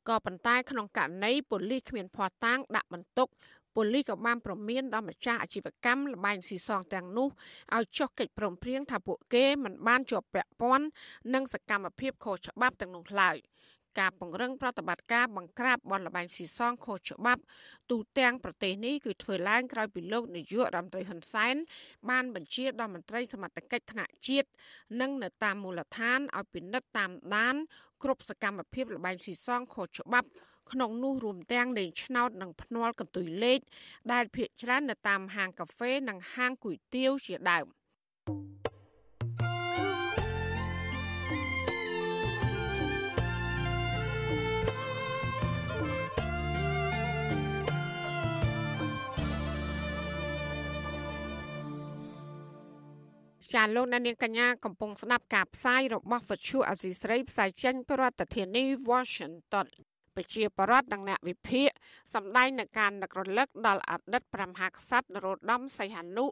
ក៏ប៉ុន្តែក្នុងករណីប៉ូលីសគ្មានភ័ស្តុតាងដាក់បន្ទុក ប៉ូលីសក៏បានប្រមានដល់ម្ចាស់អាជីវកម្មលបែងស៊ីសងទាំងនោះឲ្យចុះកិច្ចព្រមព្រៀងថាពួកគេមិនបានជាប់ពាក់ព័ន្ធនឹងសកម្មភាពខុសច្បាប់ទាំងនោះឡើយ។ការពង្រឹងប្រតិបត្តិការបង្ក្រាបបនលបែងស៊ីសងខុសច្បាប់ទូទាំងប្រទេសនេះគឺធ្វើឡើងក្រោយពីលោកនាយករដ្ឋមន្ត្រីហ៊ុនសែនបានបញ្ជាដល់មន្ត្រីសមត្ថកិច្ចថ្នាក់ជាតិនិងនៅតាមមូលដ្ឋានឲ្យពិនិត្យតាមដានគ្រប់សកម្មភាពលបែងស៊ីសងខុសច្បាប់ ក្នុងនោះរួមទាំងលេងឆ្នោតនិងភ្នាល់កន្ទុយលេខដែលភ្នាក់ច្រើននៅតាមហាងកាហ្វេនិងហាងគុយទាវជាដើម។ចាលោកអ្នកនាងកញ្ញាកំពុងស្ដាប់ការផ្សាយរបស់វិទ្យុអសីស្រីផ្សាយចេញពីរដ្ឋធានី Washington ប្រជាប្រដ្ឋនិងអ្នកវិភាគសម្ដែងនឹងការនឹករលឹកដល់អតីតព្រះមហាក្សត្រនរោត្តមសីហនុ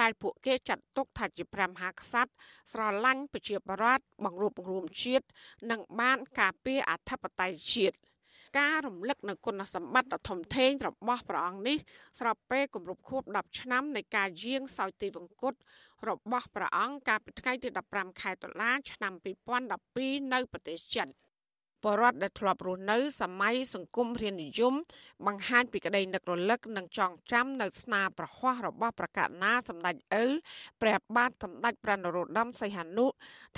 ដែលពួកគេចាត់ទុកថាជាព្រះមហាក្សត្រស្រឡាញ់ប្រជាប្រដ្ឋបង្រួបបង្រួមជាតិនិងបានការពារអធិបតេយ្យជាតិការរំលឹកនៅគុណសម្បត្តិដ៏ធំធេងរបស់ព្រះអង្គនេះស្របពេលគម្រប់ខួប10ឆ្នាំនៃការយាងសោយទីវង្គតរបស់ព្រះអង្គកាលពីថ្ងៃទី15ខែតុលា ឆ្នាំ2012នៅប្រទេសចិន បរដ្ឋដែលធ្លាប់រស់នៅសម័យសង្គមរាជនិយមបង្ហាញពីក្តីនឹករលឹកនិងចងចាំនៅស្នាប្រហ័សរបស់ប្រកាសណាសម្ដេចឪព្រះបាទសម្ដេចព្រះនរោត្តមសីហនុ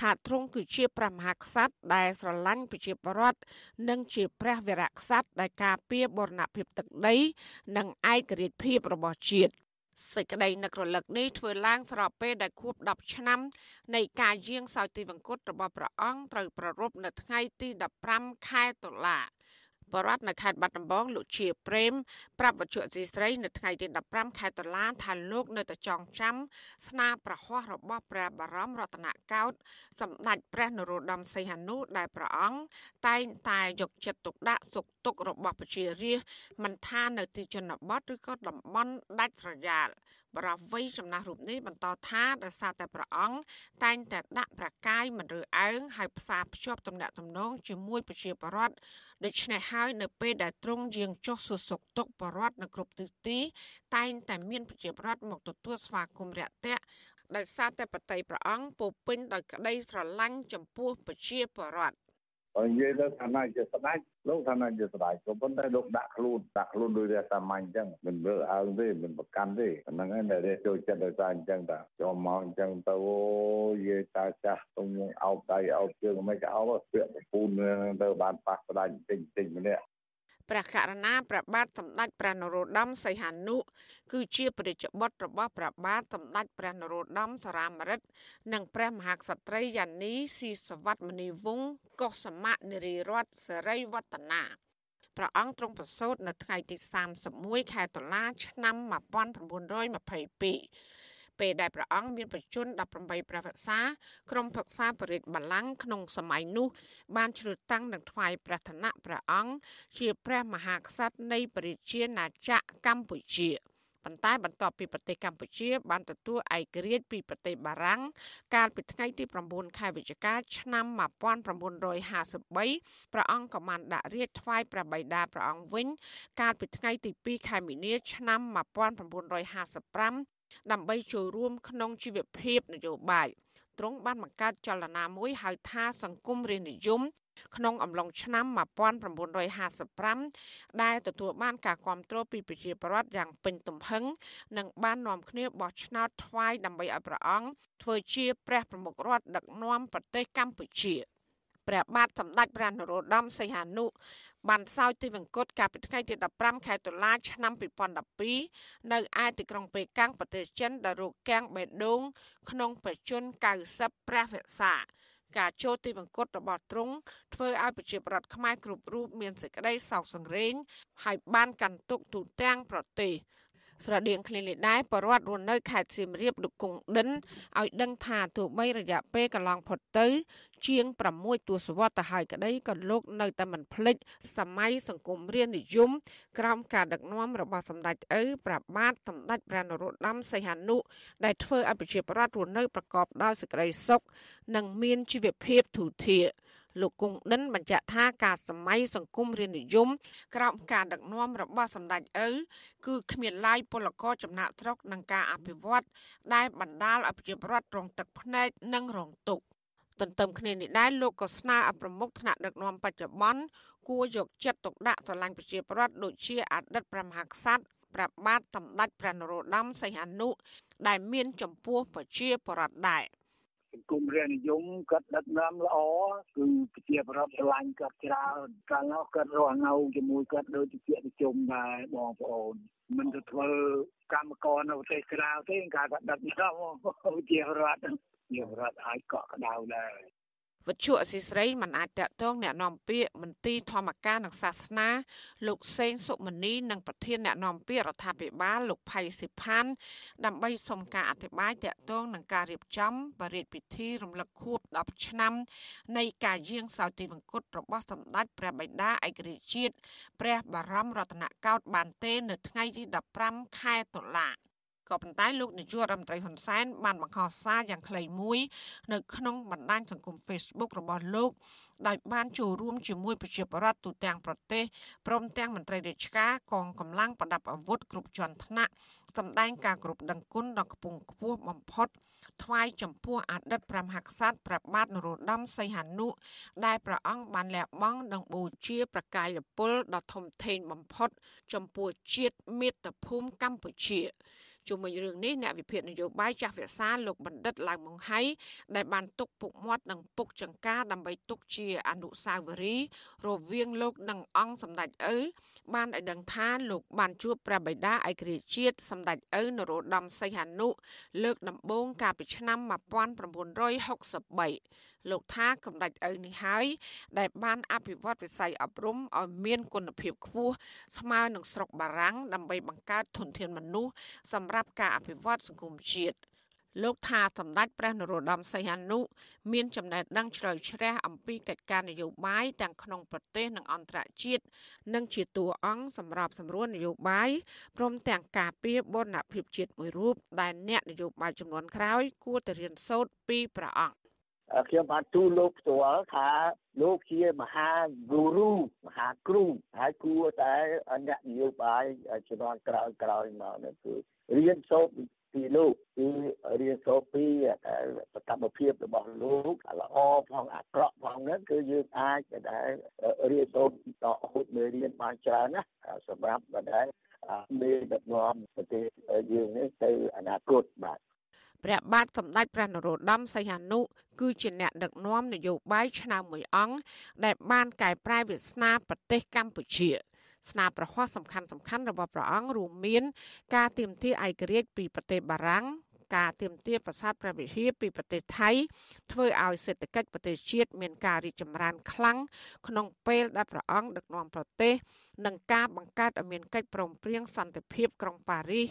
ថាទ្រង់គឺជាព្រះមហាក្សត្រដែលស្រឡាញ់ប្រជាពលរដ្ឋនិងជាព្រះវរៈក្សត្រដែលការពារបូរណភាពទឹកដី និងឯករាជ្យភាពរបស់ជាតិ សេចក្តីនឹករលឹកនេះធ្វើឡើងស្របពេលដែលខួប10ឆ្នាំនៃការយាងសោយទិវង្គតរបស់ព្រះអង្គត្រូវប្រារព្ធនៅថ្ងៃទី15ខែតុលាបរដ្ឋនៅខេត្តបាត់ដំបងលោកជាប្រេមប្រាប់វិទ្យុអសីស្រីនៅថ្ងៃទី15ខែតុលាថាលោកនៅតែចងចាំស្នាប្រហ័សរបស់ព្រះបរមរតនកោដ្ឋសម្ដេចព្រះនរោត្តមសីហនុដែលព្រះអង្គតែងតែយកចិត្តទុកដាក់សុខ ទុក្ខរបស់ប្រជារាស្ត្រមិនថានៅទីជនបទឬក៏តំបន់ដាច់ស្រយាលបរិវ័យចំណាស់រូបនេះបន្តថាដោយសារតែព្រះអង្គតែងតែដាក់ប្រកាយមិនរើអើងហើយផ្សារភ្ជាប់ទំនាក់ទំនងជាមួយប្រជាពលរដ្ឋដូច្នេះហើយនៅពេលដែលទ្រង់យាងចុះសួរសុខទុក្ខបរដ្ឋនៅគ្រប់ទិសទី តែងតែមានប្រជាពលរដ្ឋមកទទួលស្វាគមន៍រាក់ទាក់ដោយសារតែបតីព្រះអង្គពោពេញដោយក្តីស្រឡាញ់ចំពោះប្រជាពលរដ្ឋ បើនិយាយទៅឋានៈជាស្ដេចលោកឋានៈជាស្ដេចក៏ប៉ុន្តែលោកដាក់ខ្លួនដាក់ខ្លួនដោយរាសាមញ្ញអញ្ចឹងមិនមើលអើងទេមិនប្រកាន់ទេអាហ្នឹងឯងដែលចូលចិត្តដោយសារអញ្ចឹងតាចូលមកអញ្ចឹងទៅអូយាយតាចាស់ទុំអោបដៃអោបជើងមិនក៏អោបពាក្យប្រពូនទៅបានប៉ះស្ដេចតិចតិចម្នាក់ ព្រះករណាព្រះបាទសម្ដេចព្រះនរោត្តមសីហនុគឺជាព្រះរាជបុត្ររបស់ព្រះបាទសម្ដេចព្រះនរោត្តមសរាមរិទ្ធនិងព្រះមហាក្សត្រីយ៉ានីស៊ីសវត្តមនីវង្សកុសមៈនារីរតសេរីវឌ្ឍនាព្រះអង្គទ្រង់ប្រសូតនៅថ្ងៃទី31ខែតុលា ឆ្នាំ1922 ពេលដែលព្រះអង្គមានប្រជញ្ញ18ព្រះវស្សាក្រុមប្រឹក្សាបរិទ្ធបល្ល័ង្កក្នុងសម័យនោះ បានជ្រើសតាំងនិងថ្វាយព្រះឋានៈព្រះអង្គជាព្រះមហាក្សត្រនៃប្រជាជាណាចក្រកម្ពុជាប៉ុន្តែបន្ទាប់ពីប្រទេសកម្ពុជា បានទទួលឯករាជ្យពីប្រទេសបារាំងកាលពីថ្ងៃទី9ខែវិច្ឆិកាឆ្នាំ1953ព្រះអង្គក៏បានដាក់រាជ្យថ្វាយព្រះបិតាព្រះអង្គវិញ កាលពីថ្ងៃទី2ខែមីនាឆ្នាំ1955 ដើម្បីចូលរួមក្នុងជីវភាពនយោបាយទ្រង់បានបង្កើតចលនាមួយហៅថាសង្គមរាជនិយមក្នុងអំឡុងឆ្នាំ1955ដែលទទួលបានការគ្រប់គ្រងពីប្រជាពលរដ្ឋយ៉ាងពេញទំហឹងនិងបាននាំគ្នាបោះឆ្នោតថ្វាយដើម្បីឲ្យព្រះអង្គធ្វើជាព្រះប្រមុខរដ្ឋដឹកនាំប្រទេសកម្ពុជាព្រះបាទសម្ដេចព្រះនរោត្តមសីហនុ បានសោយទីវង្គតកាលពីថ្ងៃទី15ខែតុលាឆ្នាំ2012នៅឯទីក្រុងប៉េកាំងប្រទេសចិនដែលរកកាំងបេដងក្នុងបច្ចុប្បន្ន90ព្រះវស្សាការចូលទីវង្គតរបស់ទ្រង់ធ្វើឲ្យប្រជាប្រដ្ឋខ្មែរគ្រប់រូបមានសេចក្តីសោកសង្រេងហើយបានកាន់ទុកទូទាំងប្រទេស ស្រដៀងគ្នានេះដែរបរដ្ឋរស់នៅខេត្តសៀមរាបលោកគង់ដិនឲ្យដឹងថាទោះបីរយៈពេលកន្លងផុតទៅ ជាង6ទសវត្សរ៍ទៅហើយក្តីក៏លោកនៅតែមិនភ្លេចសម័យសង្គមរាជនិយមក្រោមការដឹកនាំរបស់សម្ដេចឪព្រះបាទសម្ដេចព្រះនរោត្តមសីហនុដែលធ្វើឲ្យប្រជាប្រដ្ឋរស់នៅប្រកបដោយសេចក្តីសុខនិងមានជីវភាពធូរធារ លោកគង់ដិនបញ្ជាក់ថាការសម័យសង្គមរាជនិយមក្រោមការដឹកនាំរបស់សម្ដេចឪគឺគ្មានឡាយពលករចំណាក់ស្រុកនឹងការអភិវឌ្ឍដែលបណ្ដាលឲ្យប្រជាពលរដ្ឋរងទឹកភ្នែកនិងរងទុក្ខទន្ទឹមគ្នានេះដែរលោកក៏ស្នើឲ្យប្រមុខថ្នាក់ដឹកនាំបច្ចុប្បន្នគួរយកចិត្តទុកដាក់ស្រឡាញ់ប្រជាពលរដ្ឋដូចជាអតីតព្រះមហាក្សត្រព្រះបាទសម្ដេចព្រះនរោត្តមសីហនុដែលមានចំពោះប្រជាពលរដ្ឋដែរស ង្គមរាជនិយមគាត់ដឹកនាំល្អគឺប្រជាប្រដ្ឋឆ្លាញ់គាត់ច្រើនកាលនោះគាត់រស់នៅជាមួយគាត់ដូចជាប្រជុំដែរបងប្អូនមិនទៅធ្វើកម្មករនៅប្រទេសក្រៅទេការគាត់ដឹកនាំជារដ្ឋជារដ្ឋអាចកក់ក្ដៅដែរ វិទ្យុអសីស្រីមិនអាចតាក់ទងអ្នកណែនាំពាក្យមន្ទីរធម្មការនិងសាសនា លោកសេងសុមនីនិងប្រធានអ្នកណែនាំពាក្យរដ្ឋាភិបាលលោកផៃសិផាន់ដើម្បីសុំការអធិប្បាយតាក់ទងនឹងការរៀបចំបរិយាពិធីរំលឹកខួប10ឆ្នាំ នៃការយាងសោយទីមង្គតរបស់សម្ដេចព្រះបិតាឯករាជ្យជាតិព្រះបរមរតនកោដ្ឋបានទេ នៅថ្ងៃទី15ខែតុលា ក៏ប៉ុន្តែលោកនាយករដ្ឋមន្ត្រីហ៊ុនសែនបានបង្ហោះសារយ៉ាងខ្លីមួយនៅក្នុងបណ្ដាញសង្គម Facebook របស់លោកដោយបានចូលរួមជាមួយប្រជាពលរដ្ឋទូទាំងប្រទេសព្រមទាំងមន្ត្រីរាជការកងកម្លាំងប្រដាប់អាវុធគ្រប់ជាន់ថ្នាក់សម្ដែងការគោរពដឹងគុណដល់កំពង់ខ្ពស់បំផុតថ្វាយចំពោះអតីតព្រះមហាក្សត្រព្រះបាទនរោត្តមសីហនុដែលព្រះអង្គបានលះបង់និងបូជាប្រកាយពលដ៏ធំធេងបំផុត ចំពោះជាតិមាតុភូមិកម្ពុជា ជុំវិញរឿងនេះអ្នកវិភាគនយោបាយចាស់វិសាលោកបណ្ឌិតឡើងមង្ហៃដែលបានទុកពុកមាត់និងពុកចង្ការដើម្បីទុកជាអនុស្សាវរីយ៍រវាងលោកនិងអង្គសម្ដេចឪបានឲ្យដឹងថាលោកបានជួបព្រះបិតាឯករាជ្យជាតិសម្ដេចឪនរោត្តមសីហនុលើកដំបូងកាលពីឆ្នាំ1963 លោកថាកម្ដេចឪនេះហើយដែលបានអភិវឌ្ឍវិស័យអប់រំឲ្យមានគុណភាពខ្ពស់ស្មើនឹងស្រុកបារាំងដើម្បីបង្កើតធនធានមនុស្សសម្រាប់ការអភិវឌ្ឍសង្គមជាតិលោកថាសម្ដេចព្រះនរោត្តមសីហនុមានចំណេះដឹងជ្រៅជ្រះអំពីកិច្ចការនយោបាយទាំងក្នុងប្រទេសនិងអន្តរជាតិនិងជាតួអង្គសម្រាប់សម្រួលនយោបាយព្រមទាំងការពារបូរណភាពជាតិមួយរូបដែលអ្នកនយោបាយចំនួនក្រោយគួរតែរៀនសូត្រពីព្រះអង្គ ខ្ញុំបានទូលលោកផ្ទាល់ថាលោកជាមហាគូរូមហាគ្រូហើយគួរតែអ្នកនយោបាយជំនាន់ក្រោយក្រោយមកនេះគឺរៀនសូត្រពីលោកគឺរៀនសូត្រពីសកម្មភាពរបស់លោកល្អផងអាក្រក់ផងហ្នឹងគឺយើងអាចដែលរៀនសូត្រតហូតមេរៀនបានច្រើនណាសម្រាប់ដែលមេដឹកនាំប្រទេសយើងនេះទៅអនាគតបាទ ព្រះបាទសម្ដេចព្រះនរោត្តមសីហនុគឺជាអ្នកដឹកនាំនយោបាយឆ្នើមមួយអង្គដែលបានកែប្រែវាសនាប្រទេសកម្ពុជាស្នាប្រហ័សសំខាន់សំខាន់របស់ព្រះអង្គរួមមាន ការទាមទារឯករាជ្យពីប្រទេសបារាំង ការទាមទារប្រាសាទព្រះវិហារពីប្រទេសថៃធ្វើឲ្យសេដ្ឋកិច្ចប្រទេសជាតិមានការរីកចម្រើនខ្លាំងក្នុងពេលដែលព្រះអង្គដឹកនាំប្រទេសនិងការបង្កើតឲ្យមានកិច្ចព្រមព្រៀងសន្តិភាពក្រុងប៉ារីស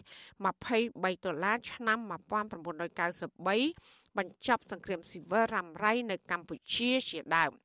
23ដុល្លារឆ្នាំ1993បញ្ចប់សង្គ្រាមស៊ីវិលរ៉ាំរ៉ៃនៅកម្ពុជាជាដើម។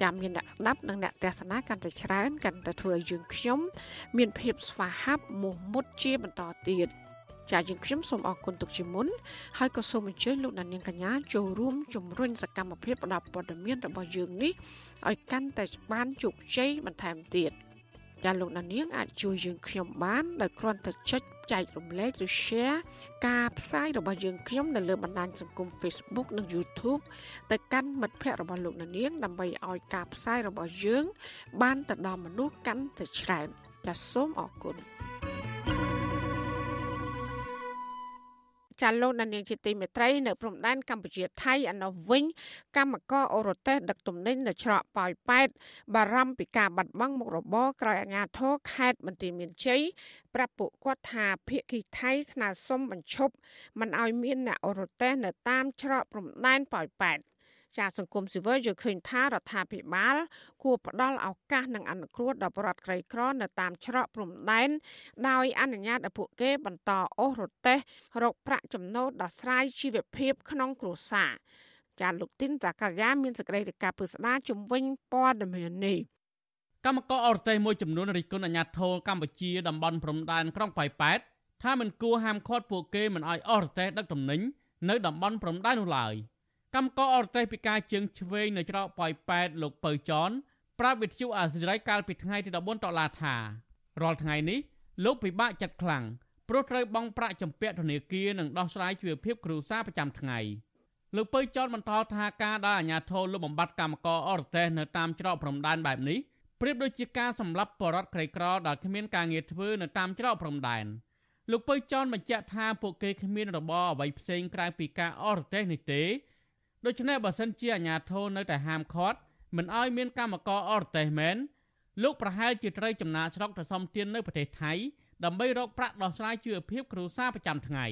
ចាំមានអ្នកស្ដាប់និងអ្នកទស្សនាកាន់តែច្រើនកាន់តែធ្វើឲ្យយើងខ្ញុំមានភាពស្វាហាប់មោះមុតជាបន្តទៀតចាយើងខ្ញុំសូមអរគុណទុកជាមុនហើយក៏សូមអញ្ជើញលោកដានៀងកញ្ញាចូលរួមជំរុញសកម្មភាពផ្តល់ព័ត៌មានរបស់យើងនេះឲ្យកាន់តែបានជោគជ័យបន្ថែមទៀត។ចាលោកណានៀងអាចជួយយើងខ្ញុំបានដោយគ្រាន់តែចុច ចែករំលែកឬ share ការផ្សាយរបស់យើងខ្ញុំនៅលើបណ្ដាញសង្គម Facebook និង YouTube ទៅកាន់មិត្តភ័ក្តិរបស់លោកណានៀងដើម្បីឲ្យការផ្សាយរបស់យើង បានទៅដល់មនុស្សកាន់តែច្រើនចាសសូមអរគុណ ចាលោកដានៀងជាទីមេត្រីនៅព្រំដែនកម្ពុជាថៃឯនោះវិញកម្មករអូរ៉ូតេសដឹកទំនិញនៅច្រកប៉ោយប៉ែតបារម្ភពីការបាត់បង់មុខរបរក្រោយអាជ្ញាធរខេត្តបន្ទាយមានជ័យប្រាប់ពួកគាត់ថាភៀកគីថៃស្នើសុំបញ្ឈប់មិនឲ្យមានអ្នកអូរ៉ូតេសនៅតាមច្រកព្រំដែនប៉ោយប៉ែត ចាសង្គមស៊ីវិលយល់ឃើញថារដ្ឋាភិបាល គួរផ្ដល់ឱកាសនិងអនុគ្រោះដល់ប្រជាក្រីក្រនៅតាមច្រកព្រំដែនដោយអនុញ្ញាតឲ្យពួកគេបន្តអូសរទេះរកប្រាក់ចំណូលដោះស្រាយជីវភាពក្នុងគ្រួសារចាលោកទីនតាកាយាមានសេចក្តីរាយការណ៍ពឹស្ដាជំវិញព័ត៌មាននេះកម្មករអរទេសមួយចំនួនរិះគន់អាញាធរកម្ពុជាតំបន់ព្រំដែនក្រុងប៉ោយប៉ែតថាមិនគួរហាមឃាត់ពួកគេមិនឲ្យអរទេសដឹកទំនិញនៅតំបន់ព្រំដែននោះឡើយ។ កម្មករអរទេសពីការជើងឆ្វេងនៅច្រកប៉ោយប៉ែតលោកពៅចនប្រាប់វិទ្យុអាស៊ីសេរីកាលពីថ្ងៃទី14តុលាថារាល់ថ្ងៃនេះលោកពិបាកចិត្តខ្លាំងព្រោះត្រូវបង់ប្រាក់ចម្ពាក់ធនាគារនិងដោះស្រាយជីវភាពគ្រួសារប្រចាំថ្ងៃលោកពៅចនបន្តថាការដែលអាជ្ញាធរលុបបំបាត់កម្មករអរទេសនៅតាមច្រកព្រំដែនបែបនេះប្រៀបដូចជាការសម្លាប់បរិវត្តក្រីក្រដែលគ្មានការងារធ្វើនៅតាមច្រកព្រំដែនលោកពៅចនបញ្ជាក់ថាពួកគេគ្មានរបរអ្វីផ្សេងក្រៅពីការអរទេសនេះទេ ដូច្នេះបើសិនជាអាជ្ញាធរនៅតែហាមឃាត់មិនឲ្យមានកម្មករអរទេសមែនលោកប្រហែលជាត្រូវចំណាកស្រុកទៅសំទាននៅប្រទេសថៃដើម្បីរកប្រាក់ដោះស្រាយជីវភាពគ្រួសារប្រចាំថ្ងៃ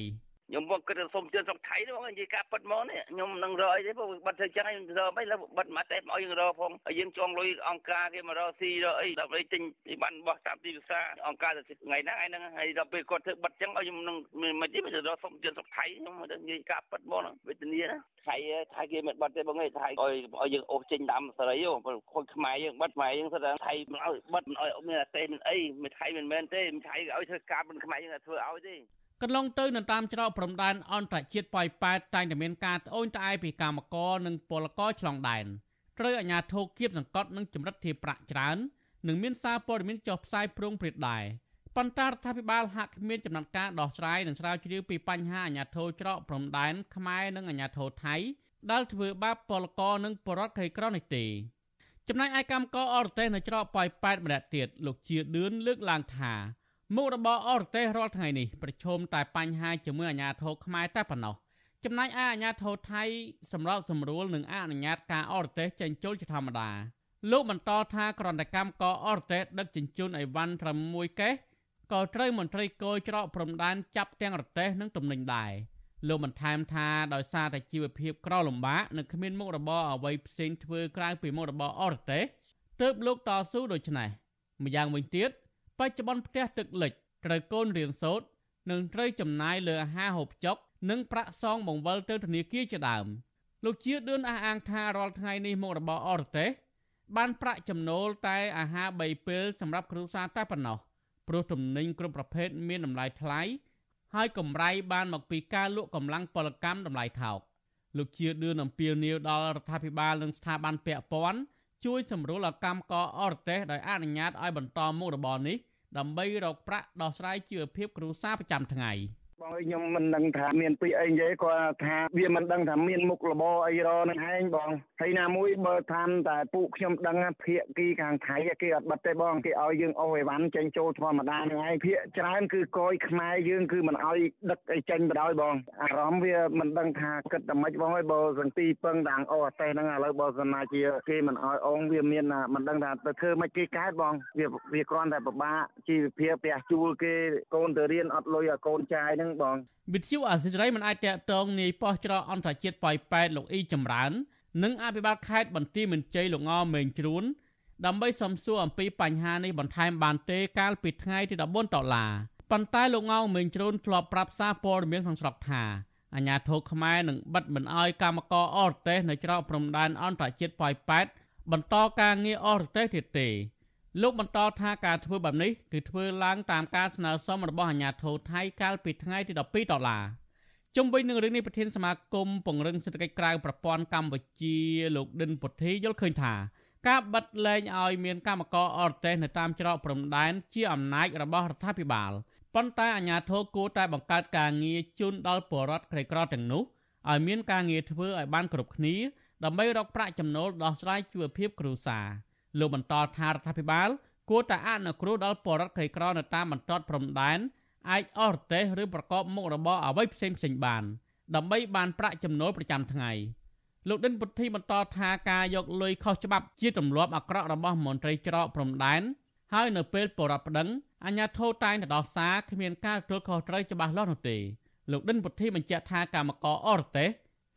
ខ្ញុំមកគិតថាសុំជឿនស្រុកថៃទេបងនិយាយការប៉ັດមកនេះខ្ញុំនឹងរកអីទេព្រោះបាត់ធ្វើចឹងខ្ញុំរកមិនឡើបាត់មកតែមកយើងរកផងហើយយើងចងលុយអង្គការគេមករកស៊ីរកអីដើម្បីទិញពីបានបោះតាមទីផ្សារអង្គការទៅថ្ងៃហ្នឹងឯហ្នឹងហើយដល់ពេលគាត់ធ្វើបាត់ចឹងឲ្យខ្ញុំនឹងមិនទេមិនរកសុំជឿនស្រុកថៃខ្ញុំមកនិយាយការប៉ັດមកវេទនាណាថៃថៃគេមិនបាត់ទេបងឯងថៃឲ្យឲ្យយើងអូសចេញតាមសេរីព្រោះខូចខ្មែរយើងបាត់ខ្មែរយើងស្ថាថៃមិនឲ្យបាត់មិនឲ្យមានអាសេមិនអីមិនថៃមិនមែនទេថៃឲ្យធ្វើការមិនខ្មែរយើងធ្វើឲ្យទេ កន្លងទៅនៅតាមច្រកព្រំដែនអន្តរជាតិប៉ោយប៉ែតតែងតែមានការត្អូញត្អែពីកម្មករនិងពលករឆ្លងដែនត្រូវអាជ្ញាធរគៀបសង្កត់និងចម្រិតធាប្រាក់ច្រើននិងមានសារព័ត៌មានចុះផ្សាយប្រងព្រឹត្តដែរប៉ុន្តែរដ្ឋាភិបាលហាក់គ្មានចំណាត់ការដោះស្រាយនិងស្រាវជ្រាវពីបញ្ហាអាញាធរច្រកព្រំដែនខ្មែរនិងអាញាធរថៃដែលធ្វើបាបពលករនិងបរតក្រីក្រនេះទេចំណែកឯកម្មករអរទេសនៅច្រកប៉ោយប៉ែតម្នាក់ទៀតលោកជាឌឿនលើកឡើងថា មុខរបរអរទេសរាល់ថ្ងៃនេះប្រឈមតែបញ្ហាជាមួយអាញាធរខ្មែរតែប៉ុណ្ណោះចំណែកឯអាញាធរថៃសម្របសម្រួលនឹងអនុញ្ញាតការអរទេសចេញចូលជាធម្មតាលោកបន្តថាក្រន្តកម្មកអរទេសដឹកជញ្ជូនអីវ៉ាន់ត្រឹមមួយកេះក៏ត្រូវមន្ត្រីគយច្រកព្រំដែនចាប់ទាំងរទេសនិងទំនិញដែរលោកបន្ថែមថាដោយសារតែជីវភាពក្រលំបាកនិងគ្មានមុខរបរអ្វីផ្សេងធ្វើក្រៅពីមុខរបរអរទេសទើបលោកតស៊ូដូច្នេះម្យ៉ាងវិញទៀត បច្ចុប្បន្នផ្ទះទឹកលិចត្រូវកូនរៀនសូត្រនិងត្រូវចំណាយលើអាហារហូបចុកនិងប្រាក់សងបង្វិលទៅធនាគារជាដើមលោកជាឌឿនអះអាងថារាល់ថ្ងៃនេះមុខរបរអរទេសបានប្រាក់ចំណូលតែអាហារ3ពេលសម្រាប់គ្រួសារតែប៉ុណ្ណោះព្រោះទំនិញគ្រប់ប្រភេទមានតម្លៃថ្លៃហើយកម្រៃបានមកពីការលក់កម្លាំងពលកម្មតម្លៃថោកលោកជាឌឿនអំពាវនាវដល់រដ្ឋាភិបាលនិងស្ថាប័នពាក់ព័ន្ធ ជួយសម្រួលឲ្យកម្មករអរទេសដោយអនុញ្ញាតឲ្យបន្តមុខរបរនេះដើម្បីរកប្រាក់ដោះស្រាយជីវភាពគ្រួសារប្រចាំថ្ងៃ។ បងអើយខ្ញុំមិនដឹងថាមានពីអីនិយាយគាត់ថាវាមិនដឹងថាមានមុខរបរអីរនឹងឯងបងហើយណាមួយបើតាមតែពួកខ្ញុំដឹងភាកគីខាងថៃគេអត់បិទទេបងគេឲ្យយើងអូសអីវ៉ាន់ចេញចូលធម្មតានឹងឯងភាកច្រើនគឺកយខ្មែរយើងគឺមិនឲ្យដឹកអីចេញបដ ாய் បងអារម្មណ៍វាមិនដឹងថាគិតតែម៉េចបងអើយបើសន្ទីពឹងតាំងអូអតេះហ្នឹងឥឡូវបើសិនណាជាគេមិនឲ្យអងវាមានមិនដឹងថាទៅធ្វើម៉េចគេកើតបងវាវាគ្រាន់តែពិបាកជីវភាពផ្ទះជួលគេកូនទៅរៀនអត់លុយឲ្យកូនចាយហ្នឹងបងវិទ្យុអាស៊ីសេរីមិនអាចតកតងនាយប៉ោះច្រកអន្តរជាតិប៉ោយប៉ែតលោកអ៊ីចម្រើននិងអភិបាលខេត្តបន្ទាយមានជ័យលោកងមេងជ្រួនដើម្បីសំសួរអំពីបញ្ហានេះបន្ថែមបានទេកាលពីថ្ងៃទី14ដុល្លារប៉ុន្តែលោកងមេងជ្រួនធ្លាប់ប្រាប់សារព័ត៌មានក្នុងស្រុកថាអាញាធរខ្មែរនឹងបិទមិនអោយកម្មករអរទេសនៅច្រកព្រំដែនអន្តរជាតិប៉ោយប៉ែតបន្តការងារអរទេសទៀតទេ លោកបន្តថាការធ្វើបែបនេះគឺធ្វើឡើងតាមការស្នើសុំរបស់អាជ្ញាធរថៃកាលពីថ្ងៃទី12ដុល្លារជុំវិញនឹងរឿងនេះប្រធានសមាគមពង្រឹងសេដ្ឋកិច្ចក្រៅប្រព័ន្ធកម្ពុជាលោកដិនពុទ្ធីយល់ឃើញថា ការបិទលែងឲ្យមានកម្មករអរទេសនៅតាមច្រកព្រំដែនជាអំណាចរបស់រដ្ឋាភិបាលប៉ុន្តែអាជ្ញាធរគួរតែបង្កើតការងារជូនដល់ពលរដ្ឋក្រីក្រទាំងនោះឲ្យមានការងារធ្វើឲ្យបានគ្រប់គ្នាដើម្បីរកប្រាក់ចំណូលដោះស្រាយជីវភាពគ្រួសារ លោកបន្តថារដ្ឋាភិបាល គួរតែអនុគ្រោះដល់ពលរដ្ឋក្រីក្រនៅតាមបន្ទាត់ព្រំដែនអាចអស់រទេសឬប្រកបមុខរបរអ្វីផ្សេងផ្សេងបាន ដើម្បីបានប្រាក់ចំណូលប្រចាំថ្ងៃលោកដិនពុទ្ធីបន្តថាការយកលុយខុសច្បាប់ជាទម្លាប់អាក្រក់របស់មន្ត្រីច្រកព្រំដែនហើយនៅពេលបរដ្ឋប្តឹងអាជ្ញាធរតែងតែដោះសារគ្មានការទទួលខុសត្រូវច្បាស់លាស់នោះទេលោកដិនពុទ្ធីបញ្ជាក់ថាកម្មករអរទេស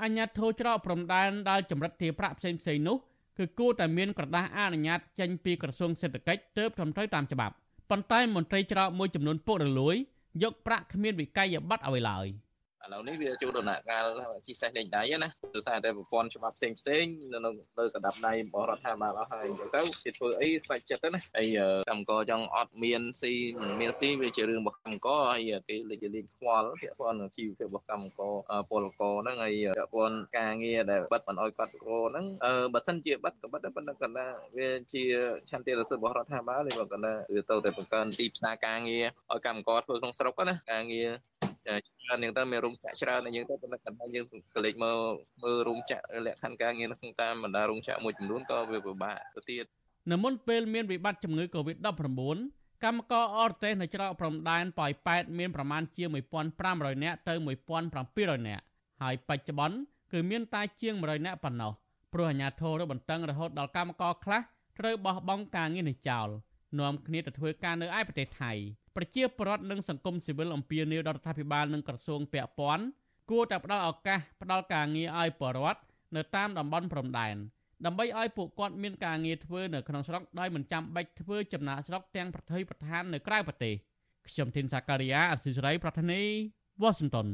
អាជ្ញាធរច្រកព្រំដែនដែលចម្រិតទារប្រាក់ផ្សេងផ្សេងនោះ គឺគួរតែមានក្រដាស់អនុញ្ញាតចេញពីក្រសួងសេដ្ឋកិច្ចទើបត្រឹមត្រូវតាមច្បាប់ប៉ុន្តែមន្ត្រីច្រកមួយចំនួនពុករលួយយកប្រាក់គ្មានវិក័យប័ត្រអ្វីឡើយ។ ឥឡូវនេះវាចូលដំណាក់កាលជីសេះលេងដៃណាដោយសារតែប្រព័ន្ធច្បាប់ផ្សេងផ្សេងនៅនៅកណ្ដាប់ដៃរបស់រដ្ឋាភិបាលអស់ហើយអញ្ចឹងទៅគេធ្វើអីស្វែងចិត្តទៅណាហើយកម្មករចង់អត់មានស៊ីមិនមានស៊ីវាជារឿងរបស់កម្មករហើយគេលេចលេងខ្វល់ពាក់ព័ន្ធនឹងជីវភាពរបស់កម្មករពលករហ្នឹងហើយពាក់ព័ន្ធការងារដែលបិទមិនអោយគាត់ករហ្នឹងអឺបើសិនជាបិទក៏បិទដែរប៉ុន្តែកណ្ដាវាជាឆន្ទៈរសឹករបស់រដ្ឋាភិបាលទេបើកណ្ដាវាទៅតែបង្កើនទីផ្សារការងារឲ្យកម្មករធ្វើក្នុងស្រុកណាការងារ ច្រើនយ៉ាងទៅមានរោងចក្រច្រើនយ៉ាងទៅប៉ុន្តែកណ្ដាលយើងក៏លេចមើលមើលរោងចក្រលក្ខខណ្ឌការងារក្នុងតាមបណ្ដារោងចក្រមួយចំនួនក៏វាពិបាកទៅទៀតនៅមុនពេលមានវិបត្តិជំងឺ Covid-19 កម្មករអរទេសនៅច្រកព្រំដែនប៉ោយប៉ែតមានប្រមាណជាង1500នាក់ទៅ1700នាក់ហើយបច្ចុប្បន្នគឺមានតែជាង100នាក់ប៉ុណ្ណោះព្រោះអាជ្ញាធររបន្តឹងរហូតដល់កម្មករខ្លះត្រូវបោះបង់ការងារនេះចោលនាំគ្នាទៅធ្វើការនៅឯប្រទេសថៃ ប្រជាពលរដ្ឋនិងសង្គមស៊ីវិលអំពាវនាវដល់រដ្ឋាភិបាលនិងក្រសួងពាក់ព័ន្ធគួរតែផ្ដល់ឱកាសផ្ដល់ការងារឲ្យប្រជាពលរដ្ឋនៅតាមតំបន់ព្រំដែនដើម្បីឲ្យពួកគាត់មានការងារធ្វើនៅក្នុងស្រុកដោយមិនចាំបាច់ធ្វើចំណាកស្រុកទាំងប្រទេសប្រធាននៅក្រៅប្រទេសខ្ញុំធីនសាការីយ៉ាអសិរ័យប្រធានីវ៉ាស៊ីនតោន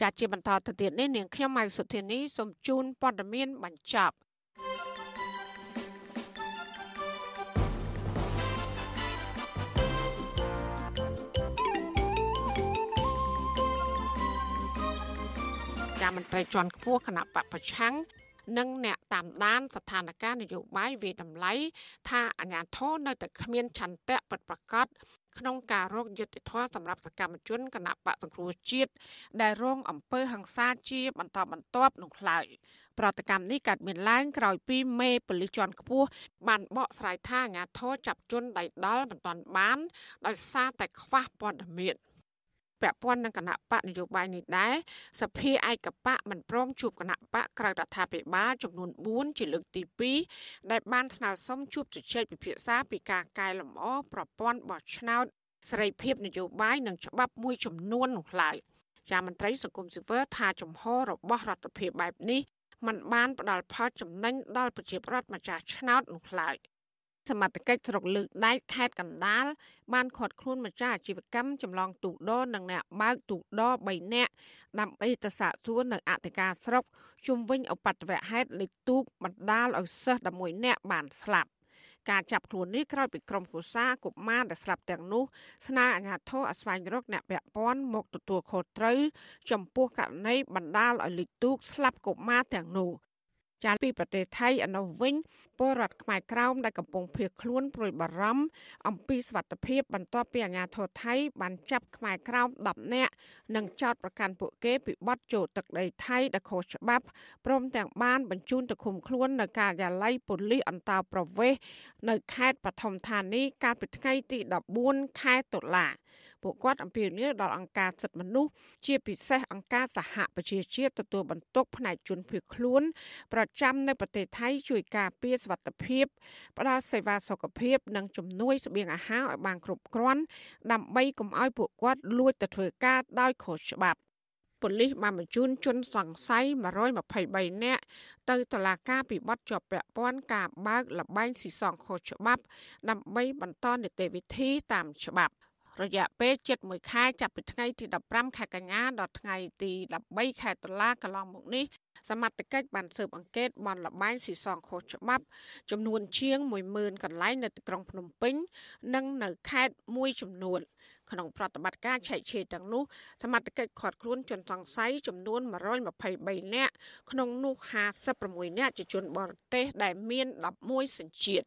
ចាជាបន្តទៅទៀតនេះនាងខ្ញុំម៉ៃសុធានីសូមជូនព័ត៌មានបញ្ចប់ការមន្ត្រីជាន់ខ្ពស់គណៈបពប្រឆាំងនិងអ្នកតាមដានស្ថានភាពនយោបាយវិតម្លៃថាអាញាធរនៅតែគ្មានឆន្ទៈពិតប្រាកដ ក្នុងការរកយុត្តិធម៌សម្រាប់សកម្មជនគណៈបកសង្គ្រោះជាតិដែលរងអំពើហិង្សាជាបន្តបន្ទាប់នោះឡើយប្រតិកម្មនេះកើតមានឡើងក្រោយពីមេប៉ូលីសជាន់ខ្ពស់បានបកស្រាយថាអាញាធរចាប់ជនដៃដល់មិនទាន់បានដោយសារតែខ្វះព័ត៌មាន។ ពាក់ព័ន្ធនឹងគណៈបកនយោបាយនេះដែរសភាឯកបកមិនព្រមជួបគណៈបកក្រៅរដ្ឋាភិបាលចំនួន4ជាលើកទី2ដែលបានស្នើសុំជួបជជែកពិភាក្សាពីការកែលម្អប្រព័ន្ធបោះឆ្នោតសេរីភាពនយោបាយនិងច្បាប់មួយចំនួននោះឡើយជាមន្ត្រីសង្គមស៊ីវិលថាចំហរបស់រដ្ឋាភិបាលបែបនេះมันបានផ្ដល់ផលចំណេញដល់ប្រជាពលរដ្ឋម្ចាស់ឆ្នោតនោះឡើយ។ សមត្ថកិច្ចស្រុកលើកដែកខេត្តកណ្ដាលបានឃាត់ខ្លួនម្ចាស់អាជីវកម្មចម្លងទូកដរនិងអ្នកបើកទូកដរ3នាក់ដើម្បីទៅសាកសួរនៅអធិការស្រុកជុំវិញឧបទ្ទវហេតុលេខទូកបណ្ដាលឲ្យសិស្ស11នាក់បានស្លាប់ការចាប់ខ្លួននេះក្រោយពីក្រុមគូសាកុមារដែលស្លាប់ទាំងនោះស្នើអាជ្ញាធរឲ្យស្វែងរកអ្នកពាក់ព័ន្ធមកទទួលខុសត្រូវចំពោះករណីបណ្ដាលឲ្យលេខទូកស្លាប់កុមារទាំងនោះ ចាពីប្រទេសថៃអនុវិញពលរដ្ឋខ្មែរក្រោមដែលកំពុងភៀសខ្លួនព្រួយបារម្ភអំពីសុវត្ថិភាពបន្ទាប់ពីអាជ្ញាធរថៃបានចាប់ខ្មែរក្រោម10នាក់និងចោទប្រកាន់ពួកគេពីបទចូលទឹកដីថៃដែលខុសច្បាប់ព្រមទាំងបានបញ្ជូនទៅឃុំខ្លួននៅការិយាល័យប៉ូលីសអន្តោប្រវេសន៍នៅខេត្តបឋមធានីកាលពីថ្ងៃទី14ខែតុលា ពួកគាត់អំពាវនាវដល់អង្គការសិទ្ធិមនុស្សជាពិសេសអង្គការសហប្រជាជាតិទទួលបន្ទុកផ្នែកជនភៀសខ្លួន ប្រចាំនៅប្រទេសថៃជួយការពារសុវត្ថិភាពផ្ដល់សេវាសុខភាពនិងជំនួយស្បៀងអាហារឲ្យបានគ្រប់គ្រាន់ដើម្បីកុំឲ្យពួកគាត់លួចទៅធ្វើការដោយខុសច្បាប់ប៉ូលីសបានបញ្ជូនជនសង្ស័យ123នាក់ទៅតុលាការពីបទជាប់ពាក់ព័ន្ធការបើកលបែងស៊ីសងខុសច្បាប់ ដើម្បីបន្តនីតិវិធីតាមច្បាប់ រយៈពេលជិត1ខែចាប់ពីថ្ងៃទី15ខែកញ្ញាដល់ថ្ងៃទី13ខែតុលាកន្លងមកនេះសមត្ថកិច្ចបានស៊ើបអង្កេតបនលបែងស៊ីសងខុសច្បាប់ចំនួនជាង10000កន្លែងនៅទីក្រុងភ្នំពេញ និងនៅខេត្តមួយចំនួនក្នុងប្រតិបត្តិការឆែកឆេរទាំងនោះសមត្ថកិច្ចឃាត់ខ្លួនជនសង្ស័យចំនួន123នាក់ក្នុងនោះ56នាក់ជាជនបរទេសដែលមាន11សញ្ជាតិ